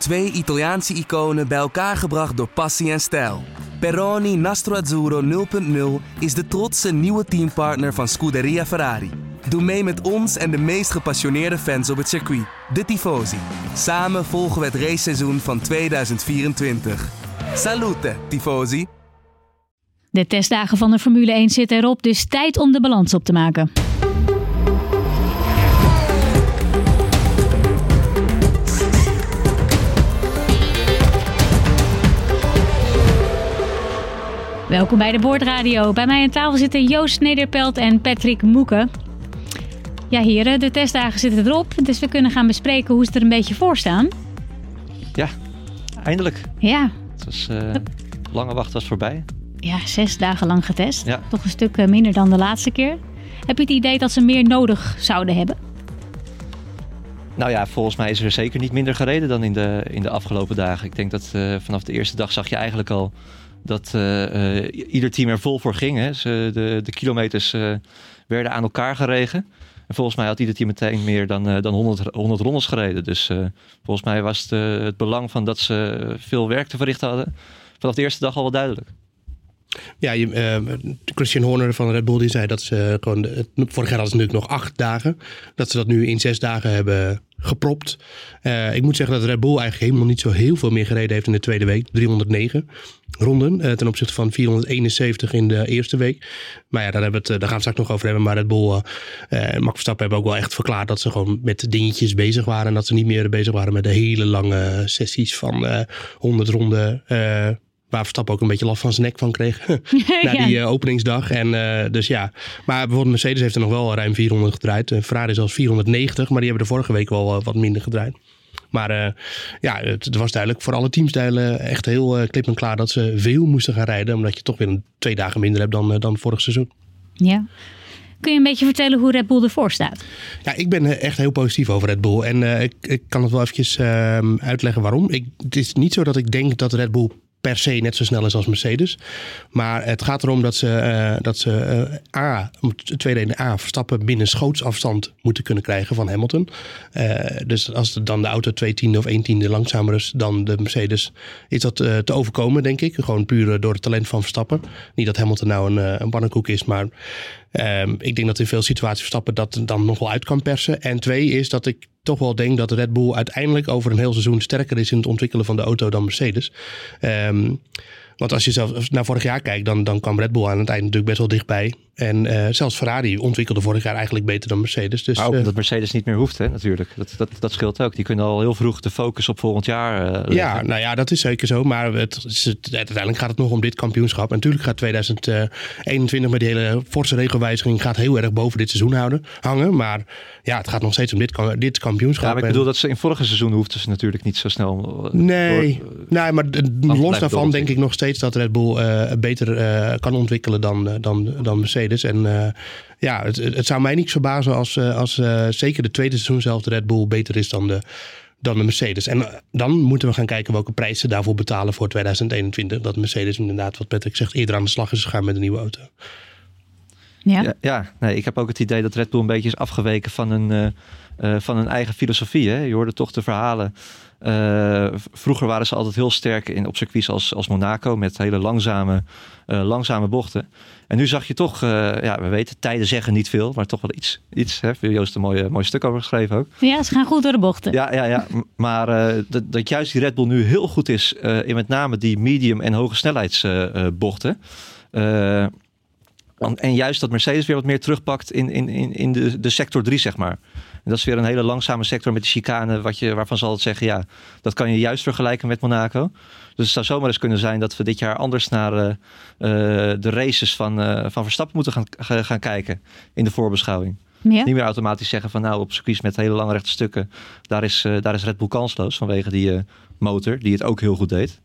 Twee Italiaanse iconen bij elkaar gebracht door passie en stijl. Peroni Nastro Azzurro 0.0 is de trotse nieuwe teampartner van Scuderia Ferrari. Doe mee met ons en de meest gepassioneerde fans op het circuit, de Tifosi. Samen volgen we het raceseizoen van 2024. Salute, Tifosi! De testdagen van de Formule 1 zitten erop, dus tijd om de balans op te maken. Welkom bij de Boordradio. Bij mij aan tafel zitten Joost Nederpelt en Patrick Moeken. Ja, heren, de testdagen zitten erop, dus we kunnen gaan bespreken hoe ze er een beetje voor staan. Ja, eindelijk. Ja. Het was, uh, lange wacht was voorbij. Ja, zes dagen lang getest. Ja. Toch een stuk eh, minder dan de laatste keer. Heb je het idee dat ze meer nodig zouden hebben? Nou ja, volgens mij is er zeker niet minder gereden dan in de, in de afgelopen dagen. Ik denk dat uh, vanaf de eerste dag zag je eigenlijk al dat uh, uh, ieder team er vol voor ging. Hè. Ze, de, de kilometers werden aan elkaar geregen. En volgens mij had ieder team meteen meer dan, dan 100, 100 rondes gereden. Dus volgens mij was het, het belang van dat ze veel werk te verrichten hadden... vanaf de eerste dag al wel duidelijk. Ja, Christian Horner van Red Bull die zei dat ze gewoon. Vorig jaar hadden ze nog acht dagen. Dat ze dat nu in zes dagen hebben gepropt. Ik moet zeggen dat Red Bull eigenlijk helemaal niet zo heel veel meer gereden heeft in de tweede week. 309 ronden uh, ten opzichte van 471 in de eerste week. Maar ja, daar, hebben we het, daar gaan we straks nog over hebben. Maar Red Bull en Max Verstappen hebben ook wel echt verklaard dat ze gewoon met dingetjes bezig waren. En dat ze niet meer bezig waren met de hele lange sessies van 100 ronden. Waar Verstappen ook een beetje last van zijn nek van kreeg. na die uh, openingsdag. En uh, dus ja. Maar bijvoorbeeld Mercedes heeft er nog wel ruim 400 gedraaid. Ferrari zelfs 490. Maar die hebben de vorige week wel uh, wat minder gedraaid. Maar ja, het, het, was duidelijk voor alle teamstijlen echt heel klip en klaar dat ze veel moesten gaan rijden. Omdat je toch weer een, twee dagen minder hebt dan, dan vorig seizoen. Ja. Kun je een beetje vertellen hoe Red Bull ervoor staat? Ja, ik ben echt heel positief over Red Bull. En ik, ik, kan het wel eventjes ehm, uitleggen waarom. Ik, het is niet zo dat ik denk dat Red Bull per se net zo snel is als Mercedes. Maar het gaat erom dat ze, uh, dat ze uh, A, tweede in A, Verstappen binnen schootsafstand moeten kunnen krijgen van Hamilton. Uh, dus als dan de auto twee tiende of één tiende langzamer is dan de Mercedes, is dat te overkomen, denk ik. Gewoon puur door het talent van Verstappen. Niet dat Hamilton nou een, een pannenkoek is, maar Um, ik denk dat in veel situaties Verstappen dat dan nog wel uit kan persen. En twee is dat ik toch wel denk dat Red Bull uiteindelijk over een heel seizoen sterker is in het ontwikkelen van de auto dan Mercedes. Um, want als je zelf naar vorig jaar kijkt, dan, dan kwam Red Bull aan het eind natuurlijk best wel dichtbij. En uh, zelfs Ferrari ontwikkelde vorig jaar eigenlijk beter dan Mercedes. Dus, maar ook uh, dat Mercedes niet meer hoeft, hè, natuurlijk. Dat, dat, dat scheelt ook. Die kunnen al heel vroeg de focus op volgend jaar uh, Ja, nou ja, dat is zeker zo. Maar het, het, uiteindelijk gaat het nog om dit kampioenschap. En natuurlijk gaat 2021 met die hele forse regelwijziging gaat heel erg boven dit seizoen houden, hangen. Maar ja, het gaat nog steeds om dit, dit kampioenschap. Ja, maar ik bedoel dat ze in vorige seizoen hoefden ze natuurlijk niet zo snel... nee, door, nee, maar los daarvan denk ik nog steeds dat Red Bull uh, beter uh, kan ontwikkelen dan, dan, dan Mercedes. En ja, het, het, zou mij niet verbazen als, als zeker de tweede seizoen zelf de Red Bull beter is dan de, dan de Mercedes. En dan moeten we gaan kijken welke prijs ze daarvoor betalen voor 2021. Dat Mercedes inderdaad, wat Patrick zegt, eerder aan de slag is gegaan met een nieuwe auto. Ja, ja, ja nee, ik heb ook het idee dat Red Bull een beetje is afgeweken van een, van een eigen filosofie. Hè? Je hoorde toch de verhalen vroeger waren ze altijd heel sterk in, op circuits als, als Monaco met hele langzame, uh, langzame bochten. En nu zag je toch, uh, ja, we weten, tijden zeggen niet veel, maar toch wel iets. iets hè? Joost een mooi, mooi stuk over geschreven ook. Ja, ze gaan goed door de bochten. Ja, ja, ja. maar dat, dat juist die Red Bull nu heel goed is in met name die medium en hoge snelheidsbochten. en juist dat Mercedes weer wat meer terugpakt in, in, in, in de, de sector 3, zeg maar. En dat is weer een hele langzame sector met de chicane, wat je, waarvan zal het zeggen, ja, dat kan je juist vergelijken met Monaco. Dus het zou zomaar eens kunnen zijn dat we dit jaar anders naar uh, uh, de races van, uh, van Verstappen moeten gaan, gaan kijken in de voorbeschouwing. Ja. Niet meer automatisch zeggen van nou op circuits met hele lange rechte stukken, daar is, daar is Red Bull kansloos vanwege die motor die het ook heel goed deed.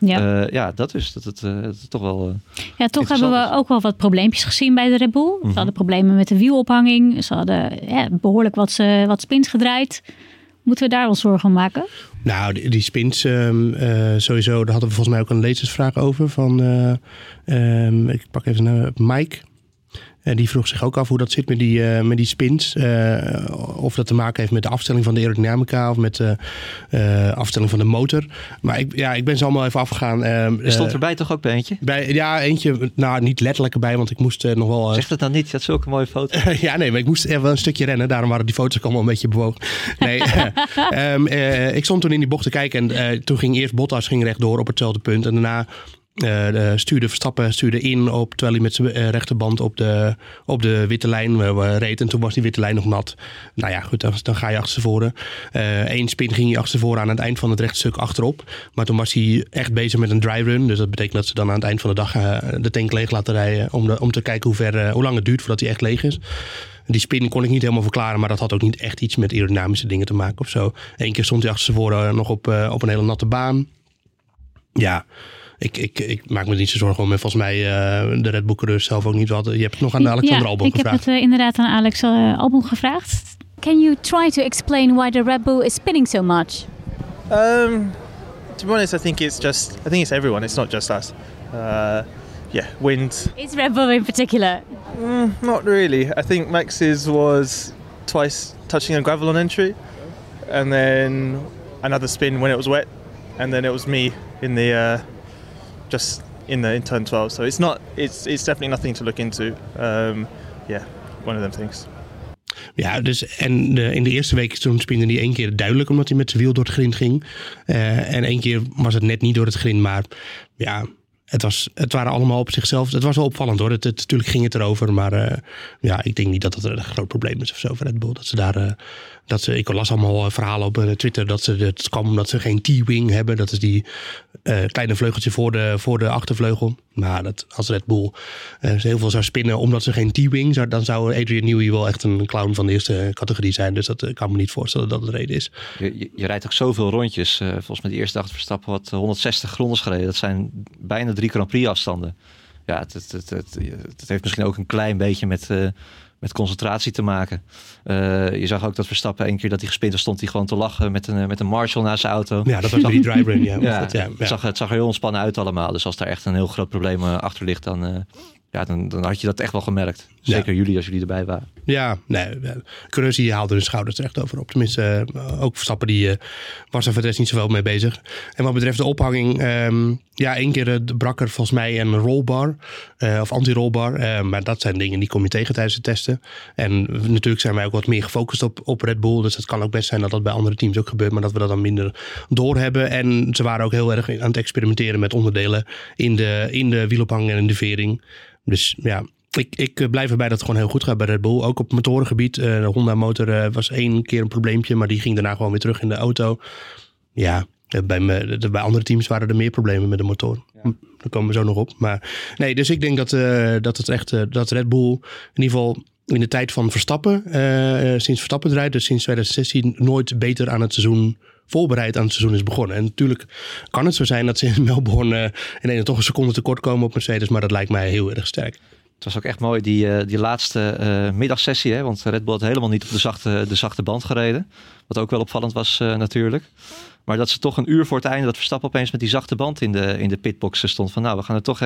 Ja. Uh, ja, dat is dat het, uh, dat het toch wel. Uh, ja, toch hebben we ook wel wat probleempjes gezien bij de Red Bull. Mm -hmm. Ze hadden problemen met de wielophanging. Ze hadden ja, behoorlijk wat, wat spins gedraaid. Moeten we daar ons zorgen om maken? Nou, die, die spins um, sowieso. Daar hadden we volgens mij ook een lezersvraag over van. Um, ik pak even naar Mike. En die vroeg zich ook af hoe dat zit met die, uh, met die spins. Uh, of dat te maken heeft met de afstelling van de aerodynamica of met de uh, afstelling van de motor. Maar ik, ja, ik ben ze allemaal even afgegaan. er stond erbij toch ook bij eentje? Bij, ja, eentje. Nou, niet letterlijk erbij, want ik moest nog wel... Zeg dat dan niet? Dat is ook een mooie foto. ja, nee, maar ik moest even een stukje rennen. Daarom waren die foto's ook allemaal een beetje bewogen. Nee, um, ik stond toen in die bocht te kijken en toen ging eerst Bottas ging rechtdoor op hetzelfde punt. En daarna uh, stuurde Verstappen stuurde in op, terwijl hij met zijn uh, rechterband op de, op de witte lijn uh, reed. En toen was die witte lijn nog nat. Nou ja, goed, dan, ga je achterstevoren. Eén spin ging hij achterstevoren aan het eind van het rechtstuk achterop. Maar toen was hij echt bezig met een dry run. Dus dat betekent dat ze dan aan het eind van de dag de tank leeg laten rijden. Om, om te kijken hoe, ver, hoe lang het duurt voordat hij echt leeg is. Die spin kon ik niet helemaal verklaren, maar dat had ook niet echt iets met aerodynamische dingen te maken of zo. Eén keer stond hij achterstevoren nog op, op een hele natte baan. Ja, ik, ik, ik maak me niet zo zorgen om. En volgens mij uh, de Red Bull zelf ook niet. Wat, je hebt het nog aan Alexander ja, Albon gevraagd. ik heb het uh, inderdaad aan Alex uh, Albon gevraagd. Can you try to explain why the Red Bull is spinning so much? Um, to be honest, I think it's just I think it's everyone. It's not just us. Uh, yeah, wind. Is Red Bull in particular? Mm, not really. I think Max's was twice touching a gravel on entry, and then another spin when it was wet, and then it was me in the uh, just in the in turn 12. So it's not it's it's definitely nothing to look into. Um, yeah, one of them things. Ja, dus en de, in de eerste week toen spinde hij één keer duidelijk omdat hij met zijn wiel door het grind ging. Uh, en één keer was het net niet door het grind, maar ja, het, was, het waren allemaal op zichzelf. Het was wel opvallend hoor. Het, het natuurlijk ging het erover. Maar uh, ja, ik denk niet dat dat een groot probleem is of zo voor Red Bull. Dat ze daar uh, dat ze, ik las allemaal eh, verhalen op eh, Twitter dat ze, het kwam omdat ze geen T-wing hebben. Dat is die uh, kleine vleugeltje voor de, voor de achtervleugel. Maar dat, als Red Bull uh, heel veel zou spinnen omdat ze geen T-wing, zou, dan zou Adrian Newey wel echt een clown van de eerste categorie zijn. Dus dat kan me niet voorstellen dat het de reden is. Je, je, rijdt ook zoveel rondjes. Volgens mij de eerste dag Verstappen wat 160 rondes gereden. Dat zijn bijna drie Grand Prix afstanden. Ja, het, het, het, het, heeft misschien ook een klein beetje met met concentratie te maken. Uh, je zag ook dat Verstappen één keer dat hij gespind was, stond hij gewoon te lachen met een, met een Marshall naast zijn auto. Ja, dat was die dry run. Ja, ja, dat, ja, Het, zag, het zag er heel ontspannen uit allemaal. Dus als daar echt een heel groot probleem uh, achter ligt, dan, ja, dan, dan had je dat echt wel gemerkt. Zeker jullie als jullie erbij waren. Ja, nee. Cruz haalde de schouders terecht over op. Tenminste, uh, ook Verstappen die uh, was er voor niet zoveel mee bezig. En wat betreft de ophanging, um, ja, één keer uh, brak er volgens mij een rollbar of anti-rollbar. maar dat zijn dingen die kom je tegen tijdens het testen. En natuurlijk zijn wij ook wat meer gefocust op, op Red Bull. Dus het kan ook best zijn dat dat bij andere teams ook gebeurt, maar dat we dat dan minder doorhebben. En ze waren ook heel erg aan het experimenteren met onderdelen in de, in de wielophanging en in de vering. Dus ja, ik, ik eh, blijf erbij dat het gewoon heel goed gaat bij Red Bull. Ook op motorengebied. Uh, de Honda motor uh, was één keer een probleempje, maar die ging daarna gewoon weer terug in de auto. Ja, bij, me, bij andere teams waren er meer problemen met de motor. Ja. Hm, daar komen we zo nog op. Maar nee, dus ik denk dat, uh, dat het echt dat Red Bull in ieder geval in de tijd van Verstappen, sinds Verstappen rijdt, dus sinds 2016, nooit beter aan het seizoen voorbereid aan het seizoen is begonnen. En natuurlijk kan het zo zijn dat ze in Melbourne ineens toch een seconde tekort komen op Mercedes, maar dat lijkt mij heel erg sterk. Het was ook echt mooi, die, uh, die laatste uh, middagsessie. Hè? Want Red Bull had helemaal niet op de zachte, de zachte band gereden. Wat ook wel opvallend was uh, natuurlijk. Maar dat ze toch een uur voor het einde, dat Verstappen opeens met die zachte band in de, in de pitbox stond. Van nou, we gaan er toch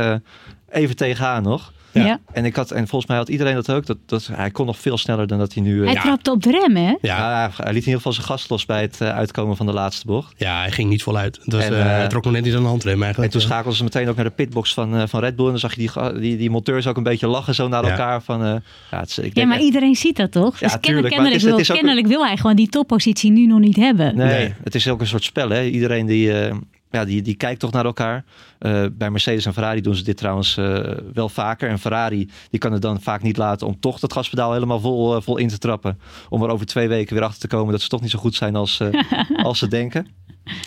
even tegenaan nog. Ja. En, ik had, en volgens mij had iedereen dat ook. Dat, dat, hij kon nog veel sneller dan dat hij nu... Hij ja. trapte op de rem, hè? Ja, hij liet in ieder geval zijn gas los bij het uitkomen van de laatste bocht. Ja, hij ging niet voluit. Het was, en, uh, hij trok nog net niet aan de handrem eigenlijk. En toen schakelden ze meteen ook naar de pitbox van, van Red Bull. En dan zag je die, die, die monteurs ook een beetje lachen zo naar elkaar. Van, uh, ja, het, ik ja, maar iedereen ziet dat toch? Ja, dus tuurlijk, kennelijk, wil, kennelijk wil hij gewoon die toppositie nu nog niet hebben. Nee, nee, het is ook een soort spel. Hè? Iedereen die... Uh, ja, die, die kijkt toch naar elkaar. Uh, bij Mercedes en Ferrari doen ze dit trouwens uh, wel vaker. En Ferrari die kan het dan vaak niet laten om toch dat gaspedaal helemaal vol, uh, vol in te trappen. Om er over twee weken weer achter te komen dat ze toch niet zo goed zijn als, als ze denken.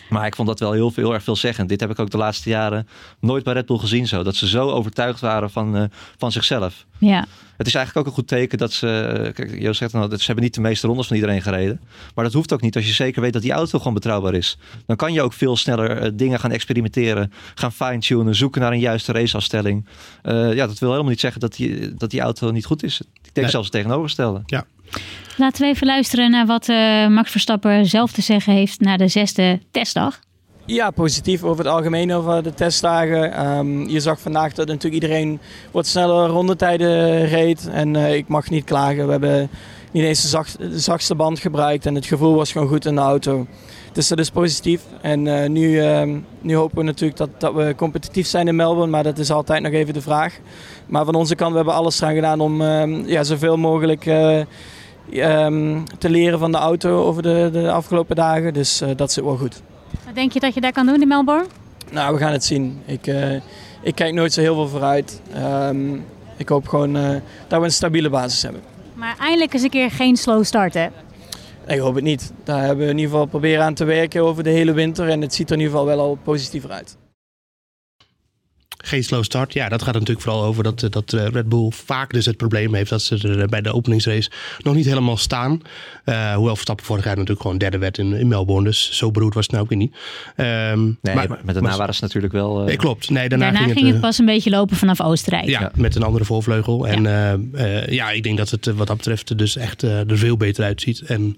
Maar ik vond dat wel heel, heel erg veel zeggen. Dit heb ik ook de laatste jaren nooit bij Red Bull gezien zo. Dat ze zo overtuigd waren van, van zichzelf. Ja. Het is eigenlijk ook een goed teken dat ze. Kijk, Joost zegt dan, ze hebben niet de meeste rondes van iedereen gereden. Maar dat hoeft ook niet als je zeker weet dat die auto gewoon betrouwbaar is. Dan kan je ook veel sneller dingen gaan experimenteren, gaan fine-tunen, zoeken naar een juiste raceafstelling. Uh, ja, dat wil helemaal niet zeggen dat die, dat die auto niet goed is. Ik denk nee. zelfs het tegenovergestelde. Ja. Laten we even luisteren naar wat uh, Max Verstappen zelf te zeggen heeft na de zesde testdag. Ja, positief over het algemeen over de testdagen. Ehm, je zag vandaag dat natuurlijk iedereen wat sneller rondetijden reed. En uh, ik mag niet klagen. We hebben niet eens de, zacht, de, zachtste band gebruikt en het gevoel was gewoon goed in de auto. Dus dat is positief. En uh, nu, uh, nu hopen we natuurlijk dat, dat we competitief zijn in Melbourne, maar dat is altijd nog even de vraag. Maar van onze kant, we hebben alles eraan gedaan om ehm, ja, zoveel mogelijk um, te leren van de auto over de, de afgelopen dagen. Dus dat zit wel goed. Wat denk je dat je daar kan doen in Melbourne? Nou, we gaan het zien. Ik, uh, ik kijk nooit zo heel veel vooruit. Um, ik hoop gewoon uh, dat we een stabiele basis hebben. Maar eindelijk eens een keer geen slow start, hè? Ik hoop het niet. Daar hebben we in ieder geval proberen aan te werken over de hele winter. En het ziet er in ieder geval wel al positiever uit geen slow start. Ja, dat gaat natuurlijk vooral over dat, eh, dat eh, Red Bull vaak dus het probleem heeft dat ze er eh, bij de openingsrace nog niet helemaal staan. Uh, hoewel Verstappen vorig jaar natuurlijk gewoon derde werd in, in Melbourne. Dus zo beroerd was het nou ook weer niet. Um, nee, maar, maar daarna waren ze natuurlijk wel... Uh... Nee, klopt. Nee, daarna, daarna ging, het, pas een beetje lopen vanaf Oostenrijk. Ja, met een andere voorvleugel. En ja, uh, ja ik denk dat het wat dat betreft dus echt er veel beter uitziet. En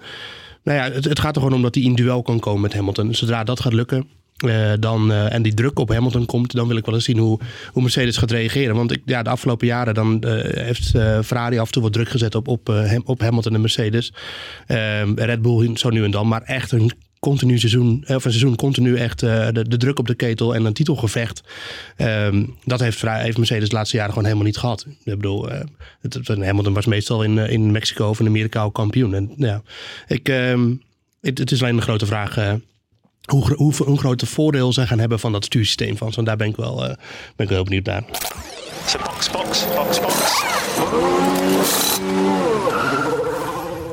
nou ja, het, het gaat er gewoon om dat hij in duel kan komen met Hamilton. Zodra dat gaat lukken, uh, dan, uh, en die druk op Hamilton komt, dan wil ik wel eens zien hoe, hoe Mercedes gaat reageren. Want ik, ja, de afgelopen jaren dan, uh, heeft Ferrari af en toe wat druk gezet op, op, op Hamilton en Mercedes. Ehm, Red Bull zo nu en dan, maar echt een continu seizoen, of een seizoen continu echt de, de, druk op de ketel en een titelgevecht. Um, dat heeft, heeft Mercedes de laatste jaren gewoon helemaal niet gehad. Ik bedoel, het, Hamilton was meestal in, in Mexico of in Amerika ook kampioen. En, ja, ik, het, het, is alleen een grote vraag hoe, hoe, hoe groot het voordeel ze gaan hebben van dat stuursysteem van. Want daar ben ik wel, uh, ben ik wel benieuwd naar. box, box, box, box.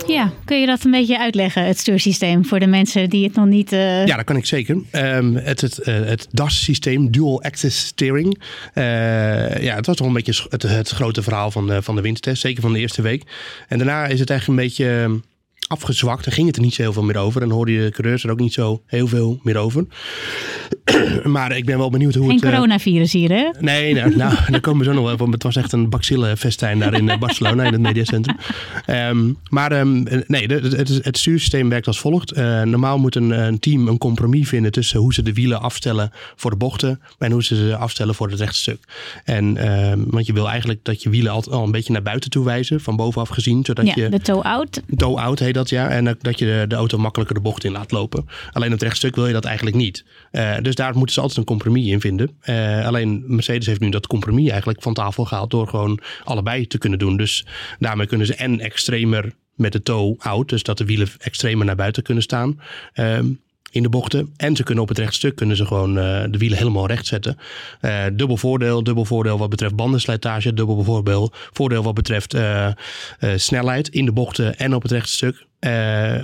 Ja, kun je dat een beetje uitleggen, het stuursysteem, voor de mensen die het nog niet... Uh... Ja, dat kan ik zeker. Um, het, het, uh, het DAS-systeem, Dual Access Steering. Uh, ja, het was toch een beetje het, het grote verhaal van de, van de windtest, zeker van de eerste week. En daarna is het eigenlijk een beetje afgezwakt. en ging het er niet zo heel veel meer over. En hoorde je de coureurs er ook niet zo heel veel meer over. maar ik ben wel benieuwd hoe Geen het... Geen uh, coronavirus hier, hè? Nee, nou, nou daar komen we zo nog wel van. Het was echt een festijn daar in eh, Barcelona, in het mediacentrum. Um, maar um, nee, het, het, het, stuursysteem werkt als volgt. Uh, normaal moet een, een, team een compromis vinden tussen hoe ze de wielen afstellen voor de bochten en hoe ze ze afstellen voor het rechtstuk. En, um, want je wil eigenlijk dat je wielen altijd al een beetje naar buiten toe wijzen, van bovenaf gezien. Zodat ja, je, de toe-out. Toe-out heet dat, ja. En dat je de, de, auto makkelijker de bocht in laat lopen. Alleen het rechtstuk wil je dat eigenlijk niet. Uh, dus daar moeten ze altijd een compromis in vinden. Uh, alleen Mercedes heeft nu dat compromis eigenlijk van tafel gehaald door gewoon allebei te kunnen doen. Dus daarmee kunnen ze en extremer met de toe out, dus dat de wielen extremer naar buiten kunnen staan. Um, in de bochten. En ze kunnen op het rechtstuk kunnen ze gewoon uh, de wielen helemaal recht zetten. Uh, dubbel voordeel, dubbel voordeel wat betreft bandenslijtage. Dubbel voordeel, voordeel wat betreft snelheid in de bochten en op het rechtstuk.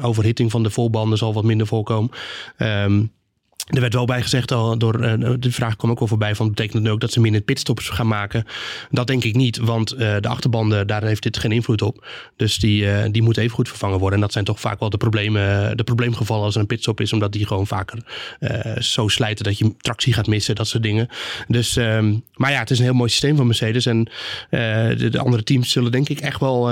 overhitting van de voorbanden zal wat minder voorkomen. Um, er werd wel bij gezegd al door uh, de vraag kwam ook wel voorbij van betekent het nu ook dat ze minder pitstops gaan maken? Dat denk ik niet, want uh, de achterbanden daar heeft dit geen invloed op. Dus die, uh, die moeten even goed vervangen worden. En dat zijn toch vaak wel de problemen, de probleemgevallen als er een pitstop is, omdat die gewoon vaker zo slijten dat je tractie gaat missen, dat soort dingen. Dus, um, maar ja, het is een heel mooi systeem van Mercedes en de, de, andere teams zullen denk ik echt wel,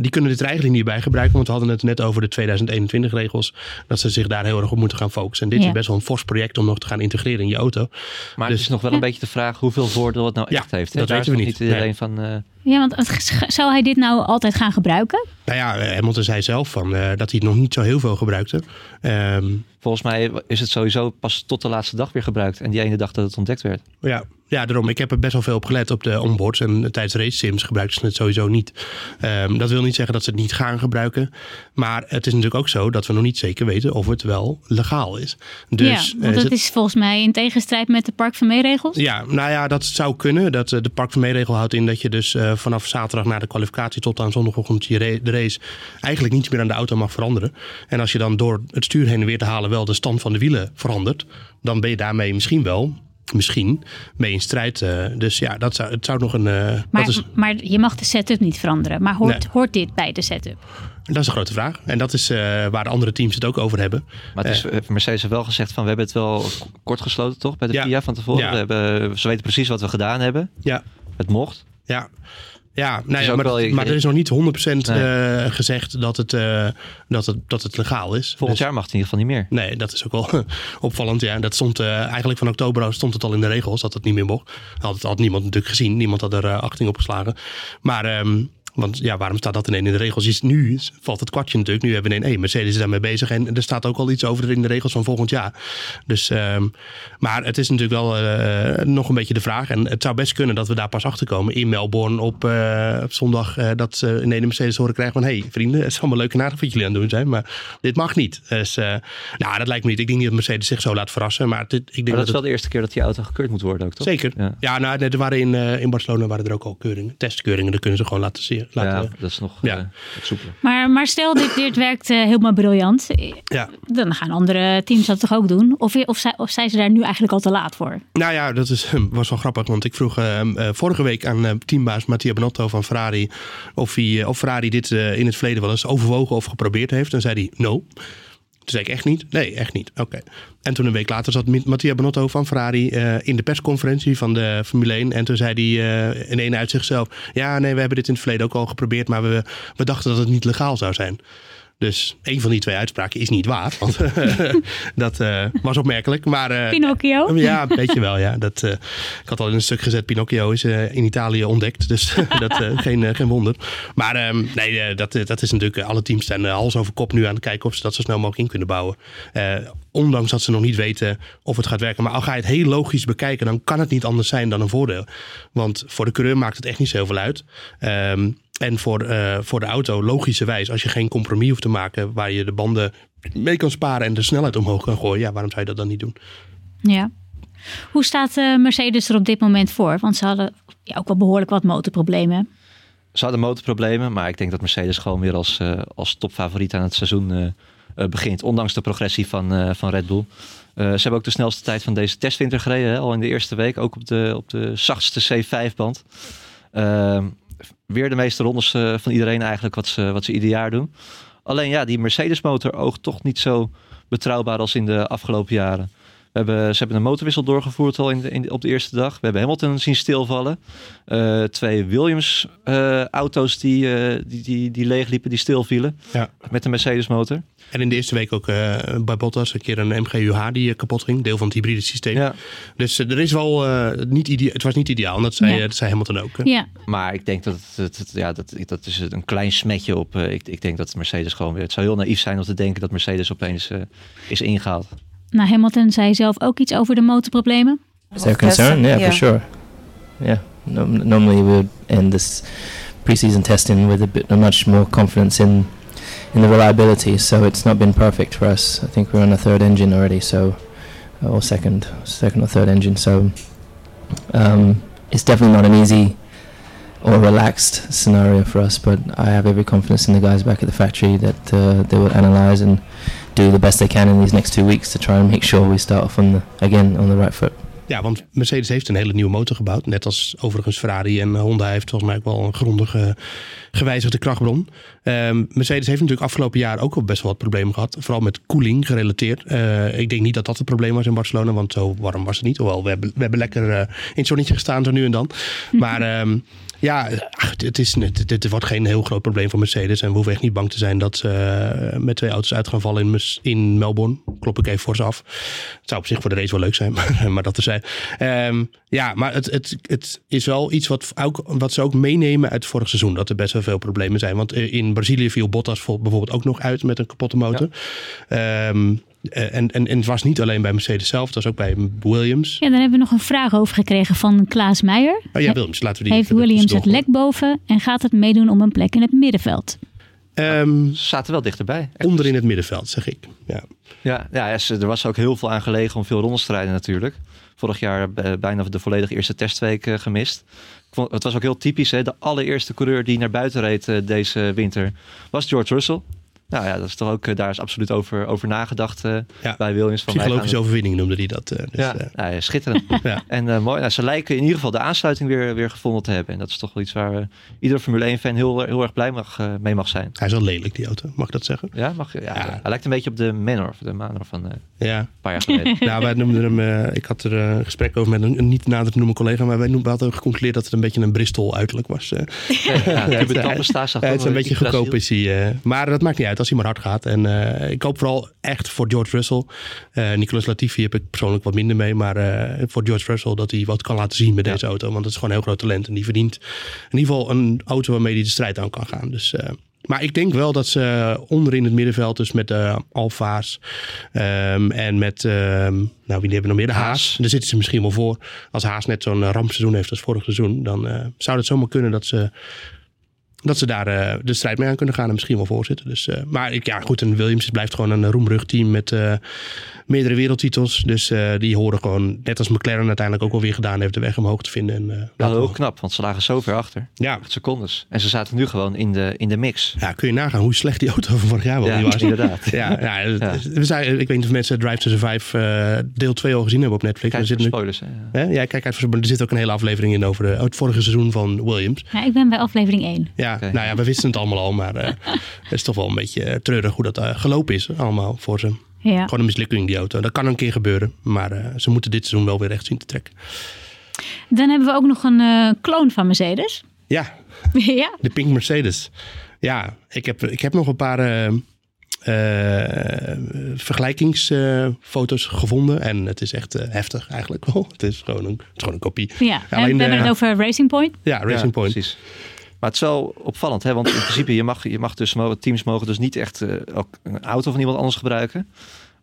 die kunnen dit er eigenlijk niet bij gebruiken, want we hadden het net over de 2021 regels, dat ze zich daar heel erg op moeten gaan focussen. En dit ja. is best wel een fors project om nog te gaan integreren in je auto. Maar dus, het is nog wel een beetje de vraag hoeveel voordeel het nou echt heeft. Hè? Dat Daar weten we niet. niet nee. van... Ja, want zou hij dit nou altijd gaan gebruiken? Nou ja, Hamilton zei zelf van, uh, dat hij het nog niet zo heel veel gebruikte. Um, Volgens mij is het sowieso pas tot de laatste dag weer gebruikt. En die ene dag dat het ontdekt werd. Ja, ja, daarom. Ik heb er best wel veel op gelet op de onboards. En tijdens race sims gebruiken ze het sowieso niet. Um, dat wil niet zeggen dat ze het niet gaan gebruiken. Maar het is natuurlijk ook zo dat we nog niet zeker weten of het wel legaal is. Dus, ja, want dat is, het... is volgens mij in tegenstrijd met de Park van Meeregels. Ja, nou ja, dat zou kunnen. Dat, de Park van Meeregel houdt in dat je dus uh, vanaf zaterdag na de kwalificatie tot aan zondagochtend je de race eigenlijk niets meer aan de auto mag veranderen. En als je dan door het stuur heen en weer te halen wel de stand van de wielen verandert, dan ben je daarmee misschien wel misschien mee in strijd. Uh, dus ja, dat zou, het zou nog een. Uh, maar, is... maar je mag de setup niet veranderen. Maar hoort, nee. hoort dit bij de setup? Dat is een grote vraag. En dat is uh, waar de andere teams het ook over hebben. Maar het is, Mercedes heeft wel gezegd van we hebben het wel kort gesloten toch? Bij de ja. FIA van tevoren. Ja. We hebben, ze weten precies wat we gedaan hebben. Ja. Het mocht. Ja. Ja, nou ja ook maar, wel- maar er is nog niet 100% Nee. eh, gezegd dat het, eh, dat, het, dat het legaal is. Volgend Dus- jaar mag het in ieder geval niet meer. Nee, dat is ook wel opvallend. Ja, dat stond eh, eigenlijk van oktober stond het al in de regels dat het niet meer mocht. Had, had niemand natuurlijk gezien. Niemand had er achting op geslagen. Maar, ehm, want ja, waarom staat dat ineens in de regels? Is nu valt het kwartje natuurlijk. Nu hebben we ineens, hey, Mercedes is daarmee bezig. En er staat ook al iets over in de regels van volgend jaar. Dus, ehm, maar het is natuurlijk wel eh, nog een beetje de vraag. En het zou best kunnen dat we daar pas achter komen in Melbourne op, eh, op zondag. eh, dat ze ineens een Mercedes horen krijgen van... hé hey, vrienden, het is allemaal leuk en aardig wat jullie aan het doen zijn. Maar dit mag niet. Dus nou, dat lijkt me niet. Ik denk niet dat Mercedes zich zo laat verrassen. Maar dit, ik denk Maar dat dat, is wel de eerste keer dat die auto gekeurd moet worden ook, toch? Zeker. Ja. Ja, nou, er waren in, in Barcelona waren er ook al keuringen. Testkeuringen, dat kunnen ze gewoon laten zien. Laten, Ja, dat is nog Ja. eh. Maar, maar stel, dit, dit werkt eh, helemaal briljant. ja. Dan gaan andere teams dat toch ook doen? Of, of, zij, of zijn ze daar nu eigenlijk al te laat voor? Nou ja, dat is, was wel grappig. Want ik vroeg eh, eh, vorige week aan eh, teambaas Mattia Benotto van Ferrari... of, hij, of Ferrari dit eh, in het verleden wel eens overwogen of geprobeerd heeft. En zei hij, no. Toen zei ik, echt niet? Nee, echt niet. Oké. En toen een week later zat Mattia Benotto van Ferrari eh, in de persconferentie van de Formule 1. En toen zei hij eh in een uit zichzelf... Ja, nee, we hebben dit in het verleden ook al geprobeerd... maar we, we dachten dat het niet legaal zou zijn. Dus een van die twee uitspraken is niet waar. Want dat eh, was opmerkelijk. Maar, eh, Pinocchio? ja, een beetje wel, ja. Dat, eh, ik had al in een stuk gezet, Pinocchio is in Italië ontdekt. Dus dat, geen, geen wonder. Maar ehm, nee, dat, dat is natuurlijk... alle teams staan eh, hals over kop nu aan het kijken... of ze dat zo snel mogelijk in kunnen bouwen. Ondanks dat ze nog niet weten of het gaat werken. Maar al ga je het heel logisch bekijken... dan kan het niet anders zijn dan een voordeel. Want voor de coureur maakt het echt niet zoveel uit. Ehm, en voor, eh, voor de auto, logischerwijs, als je geen compromis hoeft te maken... waar je de banden mee kan sparen en de snelheid omhoog kan gooien... ja, waarom zou je dat dan niet doen? Ja. Hoe staat eh, Mercedes er op dit moment voor? Want ze hadden ja, ook wel behoorlijk wat motorproblemen. Ze hadden motorproblemen, maar ik denk dat Mercedes gewoon weer als, eh, als topfavoriet aan het seizoen eh, eh, begint. Ondanks de progressie van, eh, van Red Bull. Eh, ze hebben ook de snelste tijd van deze testwinter gereden. Hè, al in de eerste week. Ook op de, op de zachtste C5-band. Weer de meeste rondes eh, van iedereen eigenlijk wat ze, wat ze ieder jaar doen. Alleen ja, die Mercedes-motor oogt toch niet zo betrouwbaar als in de afgelopen jaren. We hebben, ze hebben een motorwissel doorgevoerd al in de, in, op de eerste dag. We hebben Hamilton zien stilvallen. Eh, twee Williams-auto's die, eh, die, die, die leegliepen, die stilvielen. Ja. Met de Mercedes-motor. En in de eerste week ook eh, bij Bottas een keer een MGUH die eh, kapot ging. Deel van het hybride systeem. Ja. Dus eh, er is wel eh, niet idea het was niet ideaal. En dat zei, Ja. eh, dat zei Hamilton ook. Ja, Maar ik denk dat het, ja, dat, dat is een klein smetje op. eh, ik, ik denk dat Mercedes gewoon weer. Het zou heel naïef zijn om te denken dat Mercedes opeens eh, is ingehaald. Nou Hamilton zei zelf ook iets over de motorproblemen. Is there concern? Yeah, for sure. Yeah. No, normally we would end this preseason testing with a bit a much more confidence in in the reliability. So it's not been perfect for us. I think we're on a third engine already, so or second, second or third engine. So um, it's definitely not an easy or relaxed scenario for us. But I have every confidence in the guys back at the factory that uh, they will analyze and do the best they can in these next two weeks to try and make sure we start off on the again on the right foot. Ja, want Mercedes heeft een hele nieuwe motor gebouwd. Net als overigens Ferrari en Honda heeft volgens mij ook wel een grondig eh, gewijzigde krachtbron. Ehm, Mercedes heeft natuurlijk afgelopen jaar ook al best wel wat problemen gehad. Vooral met koeling gerelateerd. Eh, ik denk niet dat dat het probleem was in Barcelona, want zo warm was het niet. Hoewel, we hebben, we hebben lekker eh, in het zonnetje gestaan zo nu en dan. Maar ehm, ja, ach, het, is, het, het wordt geen heel groot probleem voor Mercedes. En we hoeven echt niet bang te zijn dat ze eh, met twee auto's uit gaan vallen in, in Melbourne. Klop ik even voor ze af. Het zou op zich voor de race wel leuk zijn, maar, maar dat te zijn. Ehm, ja, maar het, het, het is wel iets wat, ook, wat ze ook meenemen uit vorig seizoen. Dat er best wel veel problemen zijn. Want eh, in Brazilië viel Bottas bijvoorbeeld ook nog uit met een kapotte motor. Ehm, eh, en, en, en het was niet alleen bij Mercedes zelf, het was ook bij Williams. Ja, dan hebben we nog een vraag over gekregen van Klaas Meijer. Oh ja, Williams, laten we die Heeft Williams het lek boven en gaat het meedoen om een plek in het middenveld? Ehm, Ze zaten wel dichterbij. Echt. onder in het middenveld, zeg ik. Ja. Ja, ja, er was ook heel veel aan gelegen om veel rondes te rijden natuurlijk. Vorig jaar eh, bijna de volledige eerste testweek eh, gemist. Het was ook heel typisch. Hè? De allereerste coureur die naar buiten reed eh, deze winter was George Russell. Nou ja, dat is toch ook, eh, daar is absoluut over, over nagedacht uh, Ja. bij Williams. Van Psychologische overwinning noemde hij dat. eh, dus, ja, eh, ja, ja, schitterend. Ja. En eh, mooi, nou, ze lijken in ieder geval de aansluiting weer, weer gevonden te hebben. En dat is toch wel iets waar eh, iedere Formule 1-fan heel, heel erg blij mag, eh, mee mag zijn. hij is wel lelijk, die auto. Mag ik dat zeggen? Ja, mag, ja, Ja. Hij lijkt een beetje op de Manor, of de Manor van eh, een Ja. paar jaar geleden. Nou, wij noemden hem... eh, ik had er eh, een gesprek over met een, een niet nader te noemen collega. Maar wij noemden, we hadden geconcludeerd dat het een beetje een Bristol uiterlijk was. eh. ja, Ja, het- het is een beetje goedkoop is hij. eh, maar dat maakt niet uit als hij maar hard gaat. En eh, ik hoop vooral echt voor George Russell. Eh Nicolas Latifi heb ik persoonlijk wat minder mee. Maar eh, voor George Russell dat hij wat kan laten zien met Ja. deze auto. Want het is gewoon een heel groot talent. En die verdient in ieder geval een auto waarmee hij de strijd aan kan gaan. Dus... maar ik denk wel dat ze onderin het middenveld, dus met de Alfa's ehm, en met, ehm, nou wie hebben we nog meer? De Haas. Haas. Daar zitten ze misschien wel voor. Als Haas net zo'n rampseizoen heeft als vorig seizoen, dan zou het zomaar kunnen dat ze dat ze daar eh, de strijd mee aan kunnen gaan en misschien wel voorzitten. Dus, eh, maar ik, ja, goed, en Williams blijft gewoon een roemrug team met eh, meerdere wereldtitels. Dus eh, die horen gewoon, net als McLaren uiteindelijk ook alweer gedaan heeft, de weg omhoog te vinden. En, eh, Ja, laten we- heel knap, want ze lagen zo ver achter. ja. Acht secondes. En ze zaten nu gewoon in de, in de mix. ja, kun je nagaan hoe slecht die auto van vorig jaar wel Ja, niet was. inderdaad. Ja, ja. We zijn, ik weet niet of mensen Drive to Survive eh, deel 2 al gezien hebben op Netflix. Kijk er zit spoilers. Hè? Ja. hè? Ja, kijk uit er zit ook een hele aflevering in over de, het vorige seizoen van Williams. Ja, ik ben bij aflevering 1. Ja, nou ja, we wisten het allemaal al, maar eh, het is toch wel een beetje treurig hoe dat eh, gelopen is allemaal voor ze. Ja. Gewoon een mislukking die auto. Dat kan een keer gebeuren, maar eh, ze moeten dit seizoen wel weer recht zien te trekken. Dan hebben we ook nog een eh kloon van Mercedes. Ja, ja. de Pink Mercedes. Ja, ik heb, ik heb nog een paar eh, eh, vergelijkingsfoto's gevonden. En het is echt heftig eigenlijk wel. Het is gewoon een, het is gewoon een kopie. ja. En alleen we hebben het over Racing Point. Ja, Racing Ja, Point. Precies. Maar het is wel opvallend, hè? want in principe je mag, je mag dus, teams mogen dus niet echt eh, ook een auto van iemand anders gebruiken.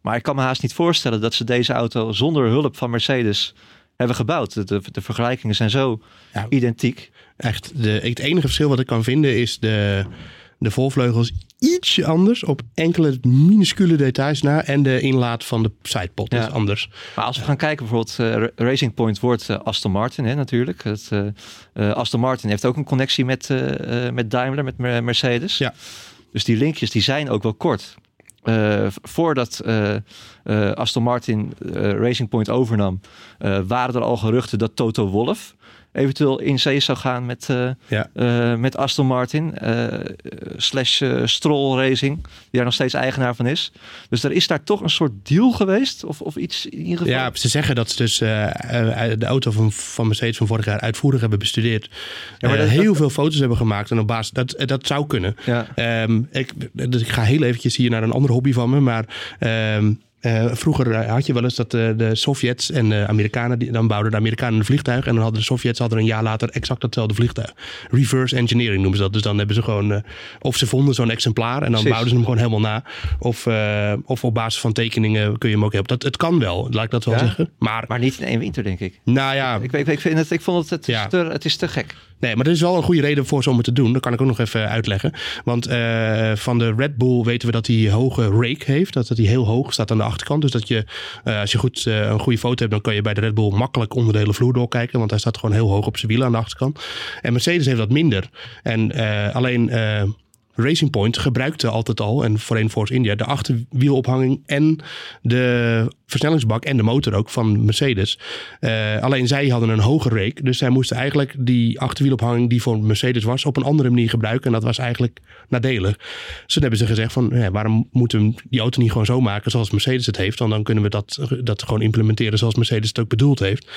Maar ik kan me haast niet voorstellen dat ze deze auto zonder hulp van Mercedes hebben gebouwd. De, de, de vergelijkingen zijn zo Ja. identiek. Echt, de, het enige verschil wat ik kan vinden is de, de voorvleugels ietsje anders op enkele minuscule details na. En de inlaat van de sidepod Ja. is anders. Maar als we gaan kijken, bijvoorbeeld eh, Ra- Racing Point wordt eh, Aston Martin, hè, natuurlijk. Het, eh, Aston Martin heeft ook een connectie met, met Daimler, met Mer- Mercedes. Ja. Dus die linkjes die zijn ook wel kort. Voordat Aston Martin Racing Point overnam, waren er al geruchten dat Toto Wolff eventueel in zee zou gaan met, eh, Ja. eh, met Aston Martin. eh, slash Stroll Racing, die daar nog steeds eigenaar van is. Dus er is daar toch een soort deal geweest, of, of iets in ieder geval. Ja, ze zeggen dat ze dus de auto van, van Mercedes van vorig jaar uitvoerig hebben bestudeerd. maar Eh, dat- heel dat- veel foto's hebben gemaakt. En op basis, dat, dat zou kunnen. Ja. Ehm, ik, dus ik ga heel eventjes hier naar een andere hobby van me. Maar ehm, eh, vroeger eh, had je wel eens dat eh, de Sovjets en de Amerikanen, die, dan bouwden de Amerikanen een vliegtuig. En dan hadden de Sovjets hadden een jaar later exact datzelfde vliegtuig. Reverse engineering noemen ze dat. Dus dan hebben ze gewoon, of ze vonden zo'n exemplaar en dan bouwden ze hem gewoon helemaal na. Of, of op basis van tekeningen kun je hem ook hebben. Dat, het kan wel, laat ik dat wel Ja? zeggen. Maar, Maar niet in één winter, denk ik. nou ja, Ik, ik, ik, vind het, ik vond het, het, Ja. te, het is te gek. Nee, maar er is wel een goede reden voor ze om het te doen. Dat kan ik ook nog even uitleggen. Want eh, van de Red Bull weten we dat hij hoge rake heeft. Dat, dat hij heel hoog staat aan de achterkant. Dus dat je, eh, als je goed, eh, een goede foto hebt, dan kan je bij de Red Bull makkelijk onder de hele vloer doorkijken. Want hij staat gewoon heel hoog op zijn wielen aan de achterkant. En Mercedes heeft dat minder. En alleen Racing Point gebruikte altijd al, en voorheen Force India, de achterwielophanging en de versnellingsbak en de motor ook van Mercedes. Eh, alleen zij hadden een hoge rake, dus zij moesten eigenlijk die achterwielophanging die voor Mercedes was, op een andere manier gebruiken. En dat was eigenlijk nadelig. Dus toen hebben ze gezegd van, ja, waarom moeten we die auto niet gewoon zo maken zoals Mercedes het heeft? Want dan kunnen we dat, dat gewoon implementeren zoals Mercedes het ook bedoeld heeft.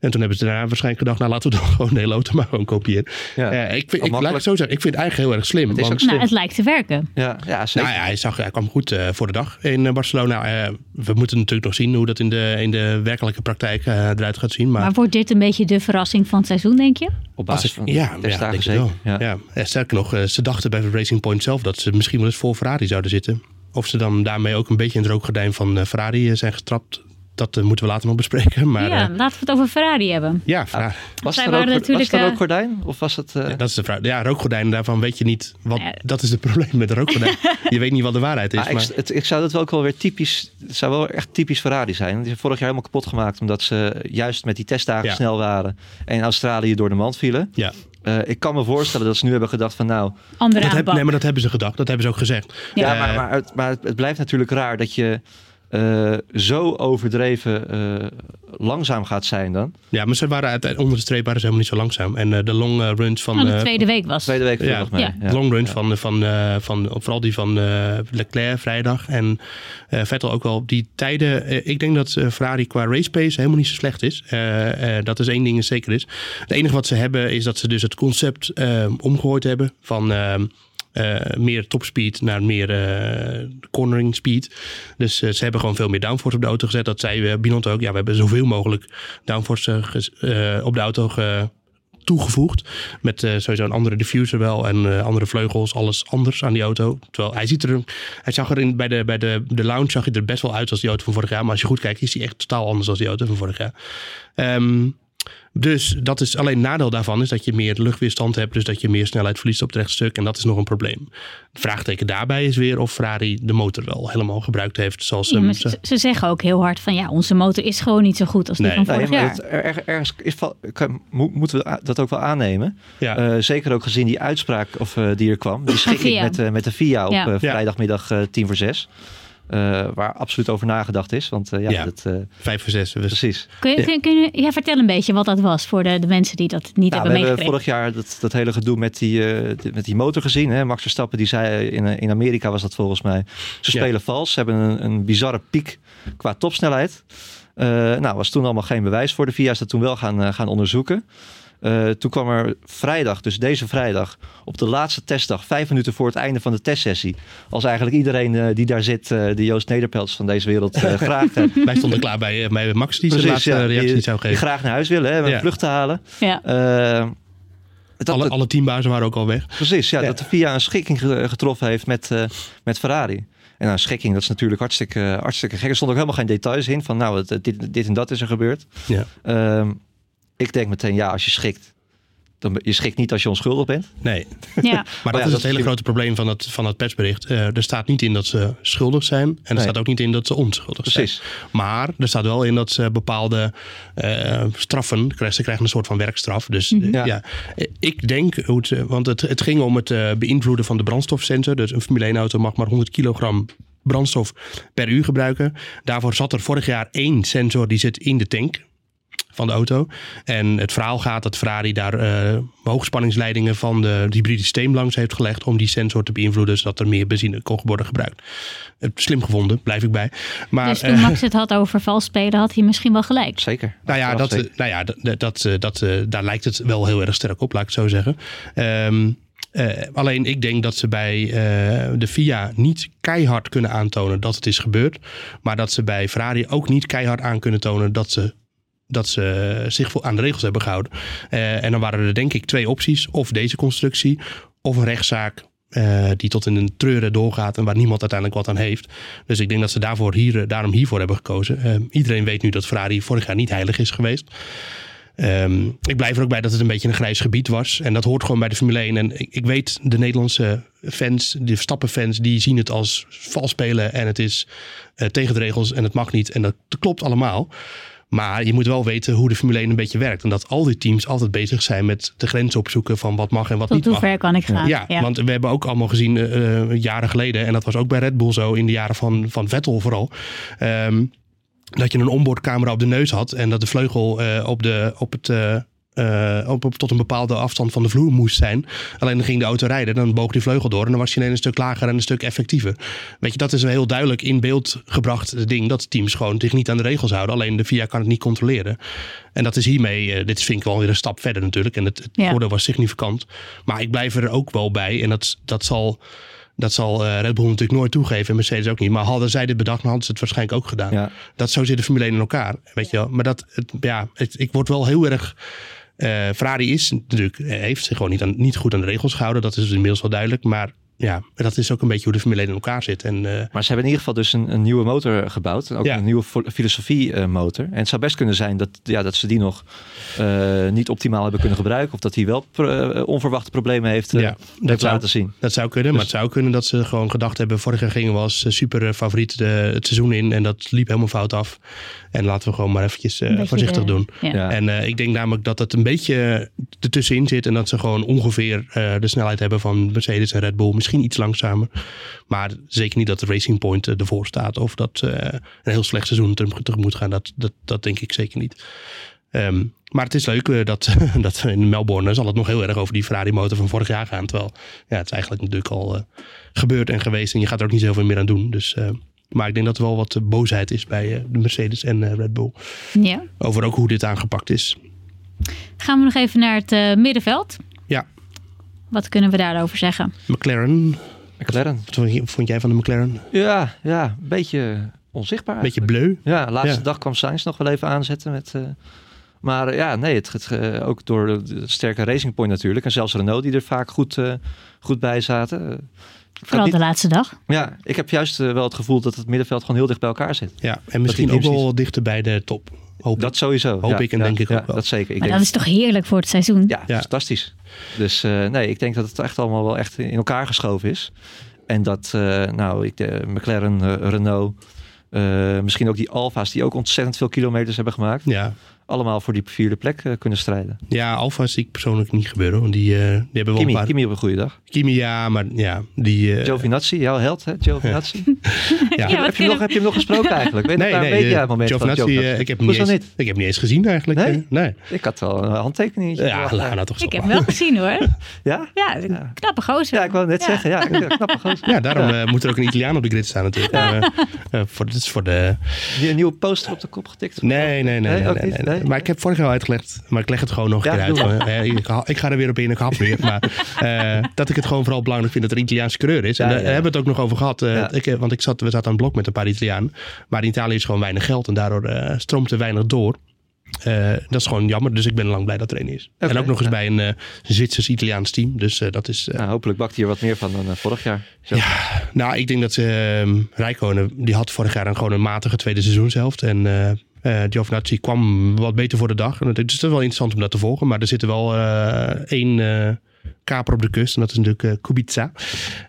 En toen hebben ze daarna waarschijnlijk gedacht, nou laten we dan gewoon de hele auto maar gewoon kopiëren. Ja. Eh, ik, vind, ik, laat zo zeggen, ik vind het eigenlijk heel erg slim. Het is want- ook slim. Nou, het lijkt te werken. Ja, ja zeker. nou ja, hij, zag, hij kwam goed eh, voor de dag in eh, Barcelona. Eh, we moeten natuurlijk nog zien hoe dat in de, in de werkelijke praktijk eh, eruit gaat zien. Maar, Maar wordt dit een beetje de verrassing van het seizoen, denk je? Op basis van ja, de ja, denk zeker. Ja. Ja. Sterker nog, ze dachten bij Racing Point zelf dat ze misschien wel eens voor Ferrari zouden zitten. Of ze dan daarmee ook een beetje in het rookgordijn van eh, Ferrari zijn getrapt. Dat eh, moeten we later nog bespreken. Maar ja, ja, laten we het over Ferrari hebben. ja, Ferrari. Was, Zij het er ook, was natuurlijk, er ook eh, gordijn? Of was het... eh, dat is de vraag. Ja, rookgordijnen, daarvan weet je niet. Wat, Ja. Dat is het probleem met de rookgordijn. je weet niet wat de waarheid is. Ah, maar, ik, het, ik zou dat wel ook wel weer typisch... Het zou wel echt typisch Ferrari zijn. Die zijn vorig jaar helemaal kapot gemaakt... omdat ze juist met die testdagen Ja. snel waren... en Australië door de mand vielen. ja. Eh, ik kan me voorstellen dat ze nu hebben gedacht van nou... Andere Dat heb, nee, maar dat hebben ze gedacht. Dat hebben ze ook gezegd. Ja, Eh, maar, maar, het, maar het, het blijft natuurlijk raar dat je eh, zo overdreven eh, langzaam gaat zijn dan. Ja, maar ze waren uiteindelijk onder de streep waren ze helemaal niet zo langzaam. En eh, de long runs van... Oh, de tweede week was. Tweede week Ja, volgens mij. ja. De long runs van, van, eh, van, vooral die van eh, Leclerc vrijdag en eh, Vettel ook wel. Die tijden, ik denk dat eh, Ferrari qua race pace helemaal niet zo slecht is. Eh, eh, dat is één ding dat zeker is. Het enige wat ze hebben is dat ze dus het concept omgegooid hebben van... eh, meer topspeed naar meer eh, cornering speed. Dus eh, ze hebben gewoon veel meer downforce op de auto gezet. Dat zei uh, Binotto ook. Ja, we hebben zoveel mogelijk downforce op de auto ge- toegevoegd. Met sowieso een andere diffuser wel en andere vleugels, alles anders aan die auto. Terwijl hij ziet er, hij zag er in, bij, de, bij de, de lounge zag hij er best wel uit als die auto van vorig jaar. Maar als je goed kijkt, is hij echt totaal anders dan die auto van vorig jaar. Ehm, dus dat is alleen nadeel daarvan is dat je meer luchtweerstand hebt. Dus dat je meer snelheid verliest op het rechtstuk. En dat is nog een probleem. Het vraagteken daarbij is weer of Ferrari de motor wel helemaal gebruikt heeft. Zoals Ja, ze- ze, ze zeggen ook heel hard van ja, onze motor is gewoon niet zo goed als die Nee. van Nee, vorig maar jaar. het, er, er- ergens is, kan- moeten we dat ook wel aannemen. ja. Eh, zeker ook gezien die uitspraak of, eh, die er kwam. Die schikking met, eh, met de VIA op vrijdagmiddag eh, tien voor zes. Eh, waar absoluut over nagedacht is. Want eh, ja, Ja. dat, eh, Vijf voor zes. Dus precies. Kun je, kun, je- kun je ja, vertel een beetje wat dat was voor de, de mensen die dat niet Nou, we hebben hebben meegekregen. vorig jaar dat, dat hele gedoe met die, eh, die- met die motor gezien. Hè? Max Verstappen die zei in, in Amerika was dat volgens mij. Ze Ja. spelen vals. Ze hebben een, een bizarre piek qua topsnelheid. Eh, nou, was toen allemaal geen bewijs voor. De VIA is dat toen wel gaan, gaan onderzoeken. Eh, toen kwam er vrijdag, dus deze vrijdag, op de laatste testdag, vijf minuten voor het einde van de testsessie. Als eigenlijk iedereen eh, die daar zit, eh, de Joost Nederpels van deze wereld, eh, graag, wij stonden klaar bij, eh, bij Max die zijn laatste ja, reactie die, zou die geven. graag naar huis willen, hè, Ja. een vlucht te halen. Ja. Dat- alle, alle teambazen waren ook al weg. Precies, ja, Ja. dat de VIA een schikking ge- getroffen heeft met, eh, met Ferrari. En een schikking, dat is natuurlijk hartstikke, hartstikke gek. Er stonden ook helemaal geen details in van nou, dit, dit en dat is er gebeurd. Ja. Ehm, ik denk meteen, ja, als je schikt, dan ben- je schikt niet als je onschuldig bent. Nee, Ja. maar dat ja, is dat het hele grote probleem van het, van het persbericht. Eh, er staat niet in dat ze schuldig zijn. En er Nee. staat ook niet in dat ze onschuldig Precies. zijn. Maar er staat wel in dat ze bepaalde eh, straffen krijgen. Ze krijgen een soort van werkstraf. Dus eh, Ja. ja. Ik denk, hoe het, want het, het ging om het beïnvloeden van de brandstofsensor. Dus een Formule 1 auto mag maar 100 kilogram brandstof per uur gebruiken. Daarvoor zat er vorig jaar één sensor die zit in de tank van de auto. En het verhaal gaat dat Ferrari daar eh hoogspanningsleidingen van de het hybride systeem langs heeft gelegd om die sensor te beïnvloeden zodat er meer benzine kon worden gebruikt. Eh, Slim gevonden, blijf ik bij. Maar Dus toen eh, Max het had over vals spelen, had hij misschien wel gelijk. Zeker. nou ja, dat, nou ja dat, dat, eh, dat, eh, daar lijkt het wel heel erg sterk op, laat ik het zo zeggen. Ehm, eh, alleen ik denk dat ze bij eh, de FIA niet keihard kunnen aantonen dat het is gebeurd. Maar dat ze bij Ferrari ook niet keihard aan kunnen tonen dat ze, dat ze zich aan de regels hebben gehouden. Eh, en dan waren er denk ik twee opties. Of deze constructie, of een rechtszaak eh, die tot in een treuren doorgaat en waar niemand uiteindelijk wat aan heeft. Dus ik denk dat ze daarvoor hier, eh, daarom hiervoor hebben gekozen. Eh, iedereen weet nu dat Ferrari vorig jaar niet heilig is geweest. Ehm, ik blijf er ook bij dat het een beetje een grijs gebied was. En dat hoort gewoon bij de Formule 1. En ik, weet, de Nederlandse fans, de Verstappen-fans, die zien het als vals spelen. En het is tegen de regels en het mag niet. En dat klopt allemaal. Maar je moet wel weten hoe de Formule 1 een beetje werkt. En dat al die teams altijd bezig zijn met de grens opzoeken van wat mag en wat Tot niet hoe mag. ver kan ik gaan? Ja, want we hebben ook allemaal gezien eh, eh, jaren geleden, en dat was ook bij Red Bull zo in de jaren van, van Vettel vooral. ehm, dat je een onboardcamera op de neus had en dat de vleugel eh, op, de, op het. Eh, op, op- tot een bepaalde afstand van de vloer moest zijn. Alleen dan ging de auto rijden, dan boog die vleugel door en dan was je ineens een stuk lager en een stuk effectiever. Weet je, dat is een heel duidelijk in beeld gebracht ding dat teams gewoon zich niet aan de regels houden. Alleen de VIA kan het niet controleren. En dat is hiermee, eh, dit vind ik wel weer een stap verder natuurlijk. En het, het Ja. voordeel was significant. Maar ik blijf er ook wel bij en dat, dat zal. Dat zal eh, Red Bull natuurlijk nooit toegeven en Mercedes ook niet. Maar hadden zij dit bedacht, dan hadden ze het waarschijnlijk ook gedaan. Ja. Dat zo zit de Formule 1 in elkaar. Weet je wel. Maar dat, het, ja, het, ik word wel heel erg. Eh, Ferrari is natuurlijk, eh, heeft zich gewoon niet, aan, niet goed aan de regels gehouden. Dat is inmiddels wel duidelijk. Maar ja, dat is ook een beetje hoe de Formule 1 in elkaar zit. En, uh, maar ze hebben in ieder geval dus een, een nieuwe motor gebouwd. Ook Ja. een nieuwe filosofie eh, motor. En het zou best kunnen zijn dat, ja, dat ze die nog eh, niet optimaal hebben kunnen gebruiken. Of dat die wel pro- eh, onverwachte problemen heeft, eh, ja, heeft dat zou, laten zien. dat zou kunnen. Maar Dus- het zou kunnen dat ze gewoon gedacht hebben... vorig jaar gingen we als eh, super eh, favoriet de, het seizoen in. En dat liep helemaal fout af. En laten we gewoon maar eventjes eh, beetje voorzichtig de- doen. Ja. En eh, ik denk namelijk dat het een beetje ertussenin zit. En dat ze gewoon ongeveer eh, de snelheid hebben van Mercedes en Red Bull. Misschien iets langzamer. Maar zeker niet dat de Racing Point ervoor staat. Of dat een heel slecht seizoen terug- tegemoet gaan. Dat, dat, dat denk ik zeker niet. Ehm, maar het is leuk dat, dat in Melbourne zal het nog heel erg over die Ferrari motor van vorig jaar gaan. Terwijl ja, het is eigenlijk natuurlijk al gebeurd en geweest. En je gaat er ook niet zoveel meer aan doen. Dus, eh, maar ik denk dat er wel wat eh, boosheid is bij eh, de Mercedes en eh, Red Bull. Ja. Over ook hoe dit aangepakt is. Gaan we nog even naar het eh, middenveld. Ja. Wat kunnen we daarover zeggen? McLaren, McLaren. wat vond jij van de McLaren? Ja, ja, een beetje onzichtbaar. Beetje bleu. Ja, laatste Ja. dag kwam Sainz nog wel even aanzetten. Met, eh, maar ja, nee, het, het, eh, ook door de, sterke Racing Point natuurlijk. En zelfs Renault die er vaak goed, eh, goed bij zaten. Vooral niet- de laatste dag. ja, ik heb juist eh, wel het gevoel dat het middenveld gewoon heel dicht bij elkaar zit. Ja, en misschien ook wel dichter bij de top. Hoop Dat sowieso. Hoop ja, ik en ja, denk ik ja, ook wel. Dat zeker. Ik Maar denk, dat is toch heerlijk voor het seizoen? ja, Ja. fantastisch. Dus eh, nee, ik denk dat het echt allemaal wel echt in elkaar geschoven is. En dat, eh, nou, ik, de McLaren, Renault, eh, misschien ook die Alfa's die ook ontzettend veel kilometers hebben gemaakt. Ja, Allemaal voor die vierde plek eh, kunnen strijden. ja Alfa zie ik persoonlijk niet gebeuren. Want die, eh, die hebben wel Kimi, een paar... Kimi op een goede dag. Kimi, ja, maar ja, die... eh, Giovinazzi, jouw held, hè? Giovinazzi. ja. Ja, heb, je hem nog, heb je hem nog gesproken eigenlijk? Weet je Nee, nee, een beetje eh, uit het moment van Giovinazzi, ik, heb hem niet eens, niet? ik heb hem niet eens gezien eigenlijk. Nee? nee. Ik had wel een handtekening. Ja, laat nou toch Ik heb hem wel gezien hoor. Ja? Ja, een knappe gozer. Ja, ik wou net Ja. zeggen. Ja, knappe gozer. Ja, daarom eh, moet er ook een Italiaan op de grid staan natuurlijk. Eh, eh, voor, dit is voor de... Een nieuwe poster op de kop getikt. Nee, nee, nee. Maar ik heb vorig jaar al uitgelegd. Maar ik leg het gewoon nog een Ja, keer uit. maar. Ik, ga, er weer op in. Ik hap weer. Maar eh, dat ik het gewoon vooral belangrijk vind dat er Italiaanse coureur is. En Ja, daar ja. hebben we het ook nog over gehad. eh, Ja. ik, eh, want ik zat, we zaten aan het blok met een paar Italianen. Maar in Italië is gewoon weinig geld. En daardoor stroomt er weinig door. Dat is gewoon jammer. Dus ik ben lang blij dat er een is. En ook nog eens ja. bij een eh Zwitsers-Italiaans team. Dus dat is... Nou, hopelijk bakt hij er wat meer van dan vorig jaar. Zo. Nou, ik denk dat ze Rijkonen, die had vorig jaar een, gewoon een matige tweede seizoenshelft. En eh, Giovinazzi kwam wat beter voor de dag. En het is wel interessant om dat te volgen. Maar er zit er wel eh, één eh, kaper op de kust. En dat is natuurlijk Kubica.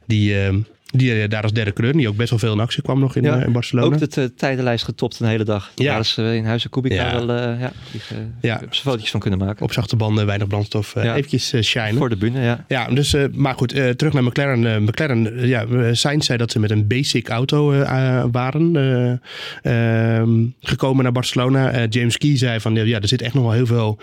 Die, eh, die eh, daar als derde coureur, die ook best wel veel in actie kwam nog in, Ja, eh, in Barcelona. Ook de eh, tijdenlijst getopt een hele dag. Ja. Daar is in Huizen Kubica Ja. wel ja, die, Ja. fotootjes van kunnen maken. Op zachte banden, weinig brandstof. Eventjes shinen. Voor de bühne, ja. Ja, dus, maar goed, terug naar McLaren. McLaren, ja, Sainz zei dat ze met een basic auto waren eh, ehm, gekomen naar Barcelona. James Key zei van, ja, er zit echt nog wel heel veel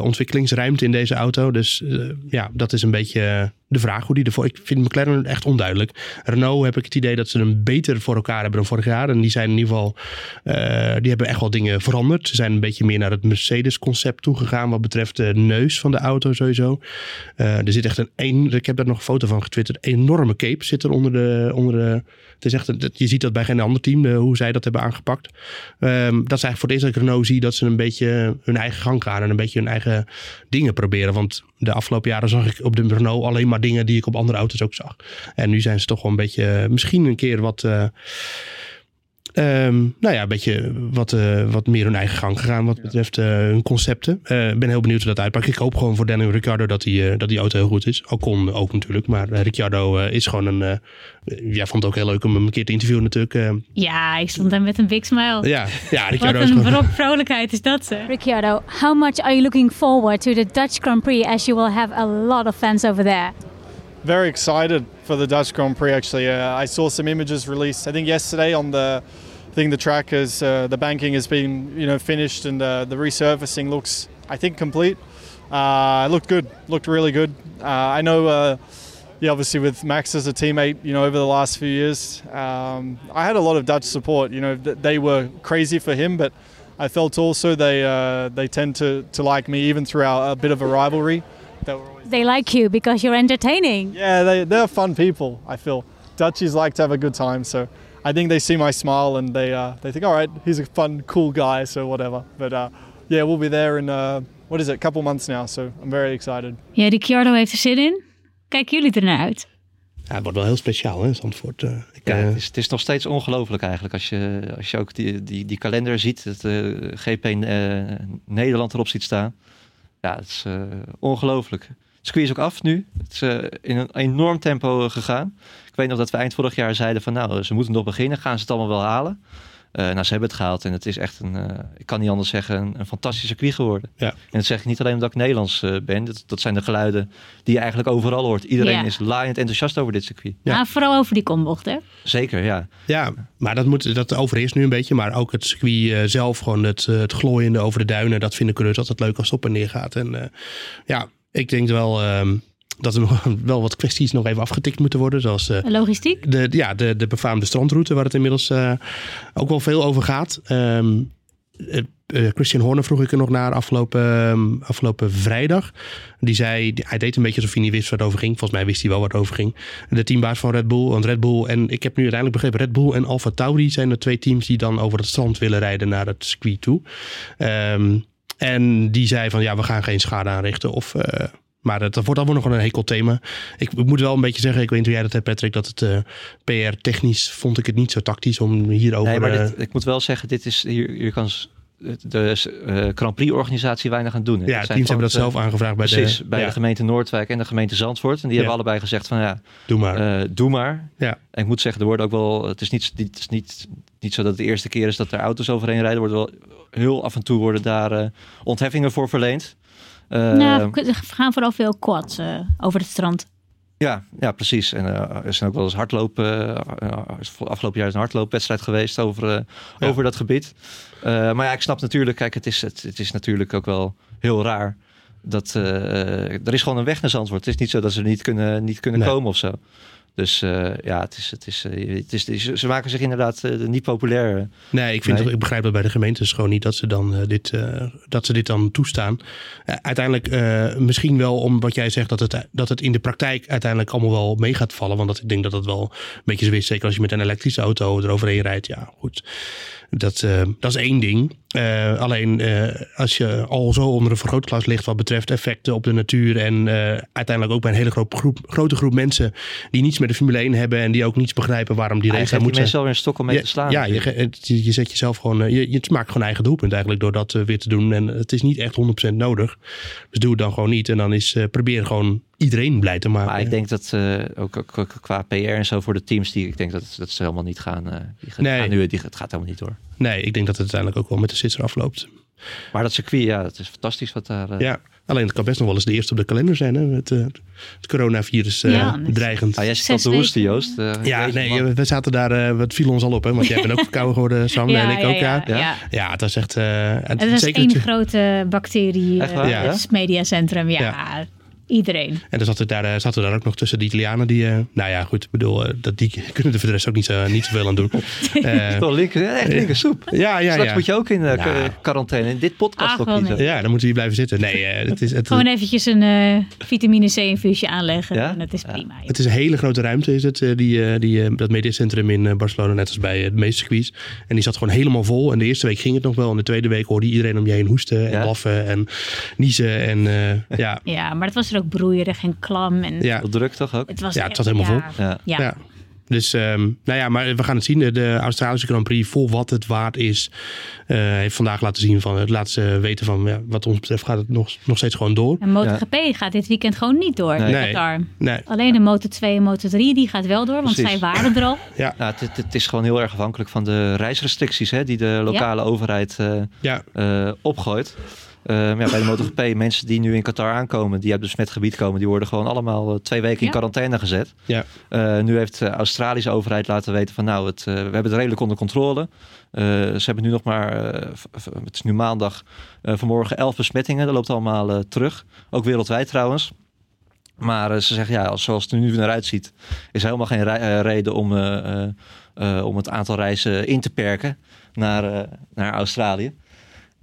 ontwikkelingsruimte in deze auto. Dus ja, dat is een beetje de vraag hoe die ervoor... Ik vind McLaren echt onduidelijk. Renault heb ik het idee dat ze hem beter voor elkaar hebben dan vorig jaar. En die zijn in ieder geval, eh, die hebben echt wel dingen veranderd. Ze zijn een beetje meer naar het Mercedes-concept toegegaan wat betreft de neus van de auto sowieso. Eh, er zit echt een, een, ik heb daar nog een foto van getwitterd, een enorme cape zit er onder de, onder de het is echt, je ziet dat bij geen ander team, eh, hoe zij dat hebben aangepakt. Ehm, dat is eigenlijk voor het eerst dat ik Renault zie dat ze een beetje hun eigen gang gaan en een beetje hun eigen dingen proberen. Want de afgelopen jaren zag ik op de Renault alleen maar dingen die ik op andere auto's ook zag. En nu zijn ze toch wel een beetje, eh, misschien een keer wat... eh, Ehm, nou ja, een beetje wat, eh, wat meer hun eigen gang gegaan wat betreft eh, hun concepten. Eh, Ik ben heel benieuwd hoe dat uitpakt. Ik hoop gewoon voor Daniel Ricciardo dat die, eh, dat die auto heel goed is. Ocon ook natuurlijk. Maar Ricciardo eh, is gewoon een... eh, jij vond het ook heel leuk om hem een keer te interviewen natuurlijk. Ja, ik stond daar met een big smile. ja, ja, Wat Ricciardo is een vrolijkheid is dat, zeg. Ricciardo, how much are you looking forward to the Dutch Grand Prix as you will have a lot of fans over there? very excited for the Dutch Grand Prix. Actually, uh, I saw some images released. I think yesterday on the, think the track is uh, the banking has been you know finished and uh, the resurfacing looks I think complete. Uh, it looked good, looked really good. Uh, I know. Uh, yeah, obviously with Max as a teammate, you know, over the last few years, um, I had a lot of Dutch support. You know, they were crazy for him, but I felt also they uh, they tend to, to like me even throughout a bit of a rivalry. They were always They like you because you're entertaining. yeah, they, they're fun people, I feel. Dutchies like to have a good time, so I think they see my smile and they, uh, they think, all right, he's a fun, cool guy, so whatever. But uh, yeah, we'll be there in, uh, what is it, a couple months now, so I'm very excited. Ja, Ricciardo heeft er zin in. Kijken jullie er naar uit? Ja, het wordt wel heel speciaal, hè, Zandvoort. Uh, ik, ja, het is, het is, nog steeds ongelooflijk eigenlijk. Als je, als je ook die, die, die kalender ziet, het uh, GP Nederland erop ziet staan. Ja, het is ongelooflijk. Het circuit is ook af nu. Het is in een enorm tempo gegaan. Ik weet nog dat we eind vorig jaar zeiden van nou, ze moeten nog beginnen. Gaan ze het allemaal wel halen? Uh, nou, ze hebben het gehaald en het is echt een, uh, ik kan niet anders zeggen, een, een fantastische circuit geworden. Ja. En dat zeg ik niet alleen omdat ik Nederlands uh, ben. Dat, dat, zijn de geluiden die je eigenlijk overal hoort. Iedereen ja. is laaiend enthousiast over dit circuit. Ja, vooral over die kombocht, hè? Zeker, ja. Ja, maar dat, moet, dat overheerst nu een beetje. Maar ook het circuit zelf, gewoon het, het glooiende over de duinen. Dat vinden coureurs altijd leuk als het op en neer gaat. En ja, ik denk wel... Um, dat er nog wel wat kwesties nog even afgetikt moeten worden. Zoals uh, logistiek? De, ja, de, de befaamde strandroute, waar het inmiddels uh, ook wel veel over gaat. Um, uh, Christian Horner vroeg ik er nog naar afgelopen, um, afgelopen vrijdag. Die zei, hij deed een beetje alsof hij niet wist waar het over ging. Volgens mij wist hij wel waar het over ging. De teambaas van Red Bull. Want Red Bull, en ik heb nu uiteindelijk begrepen, Red Bull en Alfa Tauri zijn de twee teams die dan over het strand willen rijden naar het circuit toe. Um, en die zei van, ja, we gaan geen schade aanrichten of... Maar dat, dat wordt allemaal nog een hekel thema. Ik, ik, moet wel een beetje zeggen, ik weet niet hoe jij dat hebt Patrick, dat het uh, PR-technisch vond ik het niet zo tactisch om hierover... Nee, maar dit, ik moet wel zeggen, dit is, hier, hier kan de uh, Grand Prix-organisatie weinig aan doen. Ja, teams hebben dat zelf aangevraagd bij, precies, de, bij ja. de gemeente Noordwijk en de gemeente Zandvoort. En die ja. hebben allebei gezegd van ja, doe maar. Uh, doe maar. Ja. En ik moet zeggen, er wordt ook wel, het is niet, het is niet, niet zo dat het de eerste keer is dat er auto's overheen rijden. Er wordt wel heel af en toe worden daar uh, ontheffingen voor verleend. Uh, nou, we gaan vooral veel quads uh, over het strand. Ja, ja precies. En uh, er zijn ook wel eens hardlopen. afgelopen jaar is een hardloopwedstrijd geweest over, ja. over dat gebied. maar ja, ik snap natuurlijk, kijk, het is, het, het is natuurlijk ook wel heel raar. Dat, er is gewoon een weg naar Zandvoort. Het is niet zo dat ze niet kunnen, niet kunnen nee. komen of zo. Dus uh, ja, het is, het is, het is, ze maken zich inderdaad uh, niet populair. Nee, ik, vind nee. ik begrijp dat bij de gemeentes gewoon niet dat ze dan, dit, dat ze dit dan toestaan. uiteindelijk misschien wel om wat jij zegt, dat het, dat het in de praktijk uiteindelijk allemaal wel mee gaat vallen. Want dat, ik denk dat dat wel een beetje zo is. Zeker als je met een elektrische auto eroverheen rijdt. Ja, goed. Dat, uh, dat is één ding. Uh, alleen uh, als je al zo onder een vergrootglas ligt wat betreft effecten op de natuur en uiteindelijk ook bij een hele groep, groep, grote groep mensen die niets met de Formule 1 hebben en die ook niets begrijpen waarom die race moet moeten. mensen alweer een stok om mee ja, te slaan. Ja, je, je, je zet jezelf gewoon, je, je maakt gewoon eigen doelpunt eigenlijk door dat weer te doen en het is niet echt 100% nodig. Dus doe het dan gewoon niet en dan is probeer gewoon iedereen blij te maken. Maar ik denk dat uh, ook, ook, qua PR en zo voor de teams, die ik denk dat, dat ze helemaal niet gaan. Uh, die gaan, nee. gaan nu, die, het gaat helemaal niet door. Nee, ik denk dat het uiteindelijk ook wel met de sisser afloopt. Maar dat circuit, ja, dat is fantastisch wat daar. Uh... Ja, alleen het kan best nog wel eens de eerste op de kalender zijn, hè? Met het coronavirus ja, dreigend. Ah, jij zit de hoesten, Joost. ja, nee, man. we zaten daar, wat viel ons al op, hè? Want jij bent ook verkouden geworden, Sam, ja, en ik ook. Ja, ja. ja. ja. het was echt. het, het is één grote bacterie, ja. het mediacentrum. ja. Iedereen. En dan zat er daar, zaten we daar ook nog tussen de Italianen die, uh, nou ja, goed, ik bedoel, uh, dat, die kunnen er voor de rest ook niet, zo, niet zoveel aan doen. uh, Toch linker, echt linker soep. Ja, ja, Straks ja. moet je ook in uh, ja. quarantaine, in dit podcast ah, niet. Ja, dan moeten we hier blijven zitten. Nee, het is, het, gewoon eventjes een uh, vitamine C infuusje aanleggen ja? en het is prima. Ja. Het is een hele grote ruimte, is het, die, die, dat mediacentrum in Barcelona, net als bij de meeste circuits. En die zat gewoon helemaal vol. En de eerste week ging het nog wel. En de tweede week hoorde iedereen om je heen hoesten en blaffen en niezen. En, ja. ja, maar het was er ook broeierig en klam. En ja. druk toch ook? Het was ja, het zat helemaal ja. vol. Ja. ja. ja. Dus um, nou ja, maar we gaan het zien. De, de Australische Grand Prix, voor wat het waard is, uh, heeft vandaag laten zien van het laat ze weten van ja, wat ons betreft gaat het nog, nog steeds gewoon door. En MotoGP ja. gaat dit weekend gewoon niet door. Nee. nee. Qatar. nee. Alleen de Moto 2 en Moto 3 die gaat wel door, want Precies. zij waren er al. Ja. Nou, het, het, is gewoon heel erg afhankelijk van de reisrestricties hè, die de lokale overheid uh, ja. uh, opgooit. Uh, ja, bij de MotoGP, mensen die nu in Qatar aankomen, die uit besmet gebied komen, die worden gewoon allemaal uh, twee weken in quarantaine gezet. Ja. Uh, nu heeft de Australische overheid laten weten van nou, het, we hebben het redelijk onder controle. ze hebben nu nog maar, het is nu maandag, vanmorgen elf besmettingen. Dat loopt allemaal terug. Ook wereldwijd trouwens. Maar ze zeggen ja, zoals het er nu naar uitziet, is er helemaal geen re reden om, om het aantal reizen in te perken naar, naar Australië.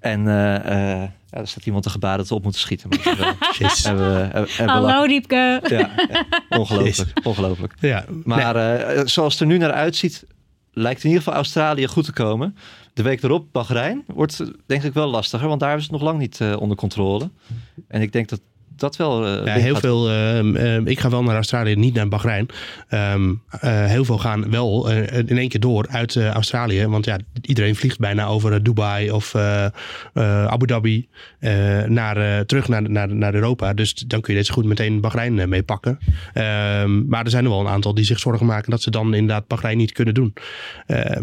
En uh, uh, ja, er staat iemand te gebaren dat we op moeten schieten. Maar Jeez. hebben, hebben, hebben Hallo Diepke. Ja, ja, ongelooflijk. ongelooflijk. Ja. Maar nee. uh, zoals het er nu naar uitziet, lijkt in ieder geval Australië goed te komen. De week erop, Bahrein, wordt denk ik wel lastiger. Want daar hebben ze het nog lang niet uh, onder controle. En ik denk dat dat wel. eh, Ja, heel gaat- veel. ehm, ehm, ik ga wel naar Australië, niet naar Bahrein. Ehm, eh, heel veel gaan wel eh, in één keer door uit Australië. Want ja, iedereen vliegt bijna over Dubai of Abu Dhabi naar, terug naar, naar, naar Europa. Dus dan kun je dit zo goed meteen Bahrein mee pakken. Maar er zijn er wel een aantal die zich zorgen maken dat ze dan inderdaad Bahrein niet kunnen doen.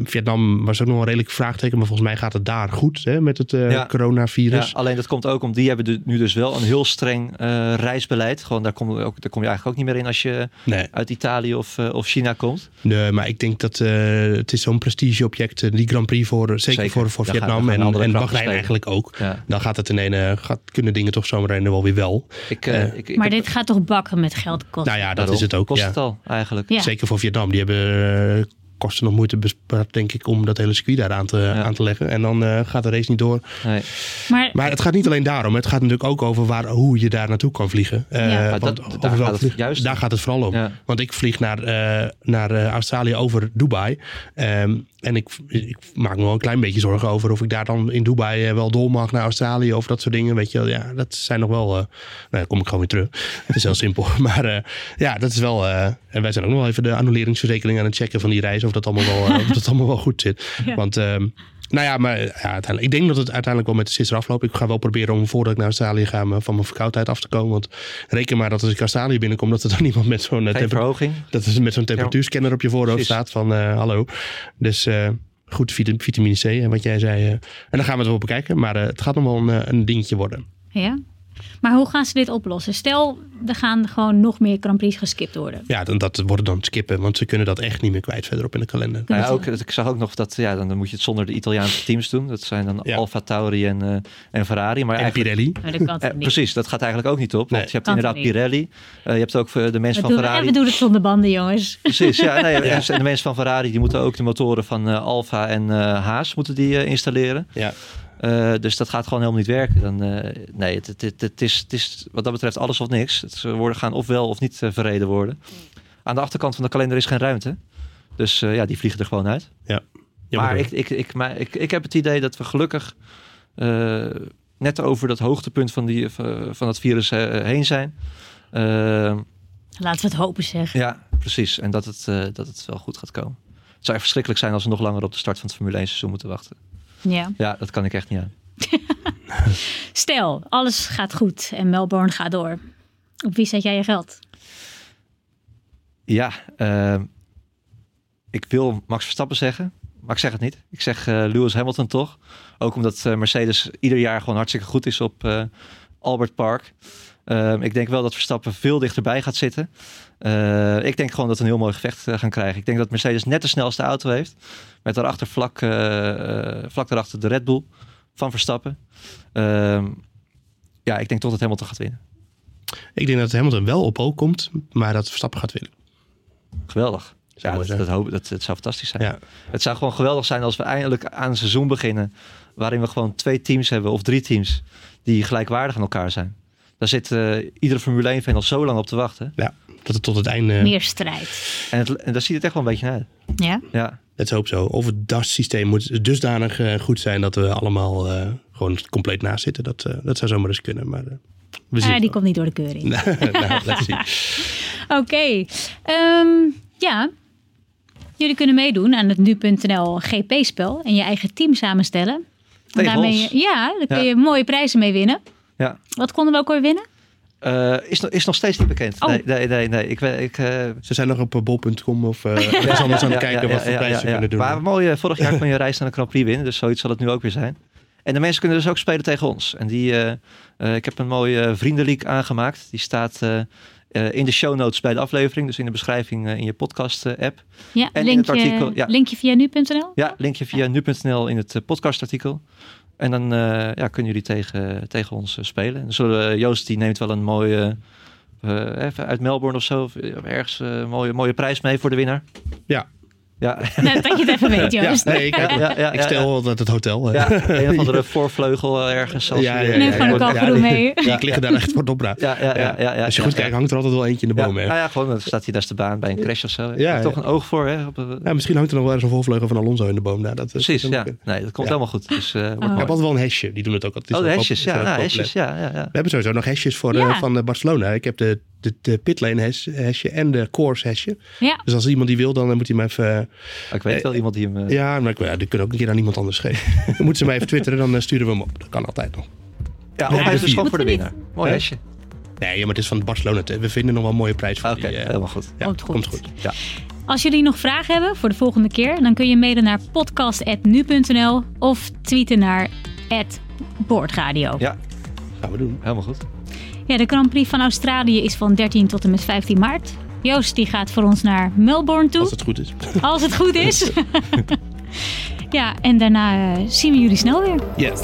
Vietnam was ook nog een redelijk vraagteken, maar volgens mij gaat het daar goed hè, met het Ja. coronavirus. Ja, alleen dat komt ook om die hebben nu dus wel een heel streng eh, reisbeleid. Gewoon daar kom, je ook, daar kom je eigenlijk ook niet meer in als je Nee. uit Italië of, eh, of China komt. Nee, maar ik denk dat eh, het is zo'n prestigeobject, die Grand Prix voor, zeker, Zeker. voor, voor Vietnam gaan en, andere en Bahrein spelen. eigenlijk ook. Ja. Dan gaat het in een, eh, gaat, kunnen dingen toch zomaar en wel weer wel. Ik, ik, ik Maar heb- dit gaat toch bakken met geld kosten? Nou ja, dat daarom is het ook. Kost ja. het al eigenlijk. Ja. Zeker voor Vietnam. Die hebben eh, kosten nog moeite bespaard, denk ik, om dat hele circuit daar aan te, aan te leggen. En dan eh, gaat de race niet door. Nee. Maar, Maar het gaat niet alleen daarom. Het gaat natuurlijk ook over waar, hoe je daar naartoe kan vliegen. Eh, Ja. Want dat- daar gaat vlieg- juist Daar gaat het vooral om. Ja. Want ik vlieg naar, eh, naar eh, Australië over Dubai. Ehm, en ik, ik maak me wel een klein beetje zorgen over of ik daar dan in Dubai eh, wel door mag naar Australië of dat soort dingen. Weet je wel, ja, dat zijn nog wel. eh, nou, dan kom ik gewoon weer terug. Het is heel simpel. Maar eh, ja, dat is wel. en wij zijn ook nog wel even de annuleringsverzekering aan het checken van die reis. Of dat allemaal wel, of dat allemaal wel goed zit. Ja. Want. ehm, nou ja, maar ja, uiteindelijk, ik denk dat het uiteindelijk wel met de sisser afloopt. Ik ga wel proberen om voordat ik naar Australië ga van mijn verkoudheid af te komen. Want reken maar dat als ik Australië binnenkom, dat er dan iemand met zo'n eh, verhoging. dat is met zo'n temperatuurscanner op je voorhoofd staat van eh, hallo. Dus eh, goed vita- vitamine C en wat jij zei. eh. en dan gaan we het wel bekijken. Maar eh, het gaat nog wel een, een dingetje worden. ja? Maar hoe gaan ze dit oplossen? Stel, er gaan gewoon nog meer Grand Prix geskipt worden. Ja, dan, dat worden dan skippen. Want ze kunnen dat echt niet meer kwijt verderop in de kalender. Ja, ook, ik zag ook nog dat ja, dan moet je het zonder de Italiaanse teams doen. Dat zijn dan Ja. Alfa Tauri en, eh, en Ferrari. Maar En Pirelli. Maar dat kan eh, niet? precies, dat gaat eigenlijk ook niet op. Want Nee. je hebt Kan inderdaad niet? Pirelli. eh, je hebt ook de mensen van doen, en Ferrari. we doen het zonder banden, jongens. Precies, ja. Nee, en de mensen van Ferrari die moeten ook de motoren van eh, Alfa en eh, Haas moeten die installeren. Ja. Eh, dus dat gaat gewoon helemaal niet werken. Dan, eh, nee, het, het, het, het is, het is wat dat betreft alles of niks. Het, ze worden, gaan ofwel of niet eh, verreden worden. Aan de achterkant van de kalender is geen ruimte. Dus eh, ja, die vliegen er gewoon uit. Ja. maar ik, ik, ik, maar ik, ik heb het idee dat we gelukkig eh, net over dat hoogtepunt van, die, van het virus eh, heen zijn. Eh, Laten we het hopen, zeg. ja, precies. En dat het, eh, dat het wel goed gaat komen. Het zou echt verschrikkelijk zijn als we nog langer op de start van het Formule 1 seizoen moeten wachten. Ja. Ja, dat kan ik echt niet aan. Stel, alles gaat goed en Melbourne gaat door. Op wie zet jij je geld? Ja, eh, ik wil Max Verstappen zeggen, maar ik zeg het niet. Ik zeg eh, Lewis Hamilton toch. Ook omdat eh, Mercedes ieder jaar gewoon hartstikke goed is op eh, Albert Park. Eh, ik denk wel dat Verstappen veel dichterbij gaat zitten. Eh, ik denk gewoon dat we een heel mooi gevecht eh, gaan krijgen. Ik denk dat Mercedes net de snelste auto heeft. Met daarachter vlak, eh, eh, vlak daarachter de Red Bull van Verstappen. Ehm, ja, ik denk toch dat Hamilton gaat winnen. Ik denk dat Hamilton wel op ook komt. Maar dat Verstappen gaat winnen. Geweldig. Ja, dat, hoop, dat, dat zou fantastisch zijn. Ja. Het zou gewoon geweldig zijn als we eindelijk aan een seizoen beginnen. waarin we gewoon twee teams hebben of drie teams. die gelijkwaardig aan elkaar zijn. Daar zit eh, iedere Formule 1-fan al zo lang op te wachten. Ja, dat het tot het einde... Meer strijd. En, het, en daar ziet het echt wel een beetje naar uit. Ja? Ja, Het is ook zo. Of het DAS-systeem moet dusdanig eh, goed zijn dat we allemaal eh, gewoon compleet naast zitten. Dat, eh, dat zou zomaar eens kunnen. Maar eh, we zien Ah, die komt niet door de keuring. nou, let's. Oké. Ehm, ja. Jullie kunnen meedoen aan het nu.nl GP-spel en je eigen team samenstellen. En daarmee, ons. ja, daar kun Ja. je mooie prijzen mee winnen. Ja. Wat konden we ook alweer winnen? Eh, is, nog- is nog steeds niet bekend. Oh. Nee, nee, nee. nee. Ik, ik, eh, Ze zijn nog op eh, bol.com of uh, ergens anders aan het Ja, kijken ja, wat voor ja, prijzen ja, ze ja. kunnen doen. Maar mooi, vorig jaar kon je reis naar de Grand Prix winnen. Dus zoiets zal het nu ook weer zijn. En de mensen kunnen dus ook spelen tegen ons. En die, eh, eh, ik heb een mooie uh, vriendenleak aangemaakt. Die staat eh, eh, in de show notes bij de aflevering. Dus in de beschrijving in je podcast eh, app. Ja, En in het linkje, artikel, ja. linkje via nu.nl? Ja, linkje via nu.nl in het podcastartikel. En dan eh, ja, kunnen jullie tegen, tegen ons eh, spelen. Zullen, we- Joost die neemt wel een mooie... eh, even uit Melbourne of zo. Of ergens eh, een mooie, mooie prijs mee voor de winnaar. Ja, Ja. dat je het even weet, Joost. Ja, nee, ik, Ja, ja, ja, ik stel altijd het hotel. Ja, een of andere voorvleugel ergens. Als Ja, je- ja, Neem ja, gewoon een ja, kalfroe ja, mee. Die liggen daar echt voor het opruimen. Ja, ja, ja, ja, ja, Als je ja, goed ja. kijkt, hangt er altijd wel eentje in de Ja, boom. hè. nou ja, gewoon, dan staat hij naast de baan bij een crash of zo. Ja, Ja, toch ja. een oog voor, hè? Op, eh, Ja, misschien hangt er nog wel eens een volvleugel van Alonso in de boom. Nou, dat, precies, ja. Nee, dat komt Ja. helemaal goed. Dus, eh wordt Ik mooi. heb altijd wel een hesje. Die doen het ook altijd. Oh, hesjes, wel ja. hesjes, ja, ja, ja. We hebben sowieso nog hesjes voor, Ja. eh, van eh, Barcelona. Ik heb de, de, de pitlane hesje en de course hesje. Ja. Dus als iemand die wil, dan eh, moet hij me even... Oh, Ik weet wel iemand die hem... eh, ja, maar ik, ja, die kunnen ook een keer aan iemand anders geven. dan moeten ze mij even twitteren, dan eh, sturen we hem op. Dat kan altijd nog. Ja, Ja, of hij is dus voor de winnaar. Mooi hesje. Nee, ja, maar het is van Barcelona. We vinden nog wel een mooie prijs voor Oké, die, eh, helemaal goed. ja, Komt goed. Komt goed. Ja. Als jullie nog vragen hebben voor de volgende keer, dan kun je mailen naar podcast.nu.nl of tweeten naar boordradio. Ja, Gaan we doen. helemaal goed. Ja, de Grand Prix van Australië is van 13 tot en met 15 maart. Joost die gaat voor ons naar Melbourne toe, Als het goed is. als het goed is. ja, en daarna eh, zien we jullie snel weer. Yes.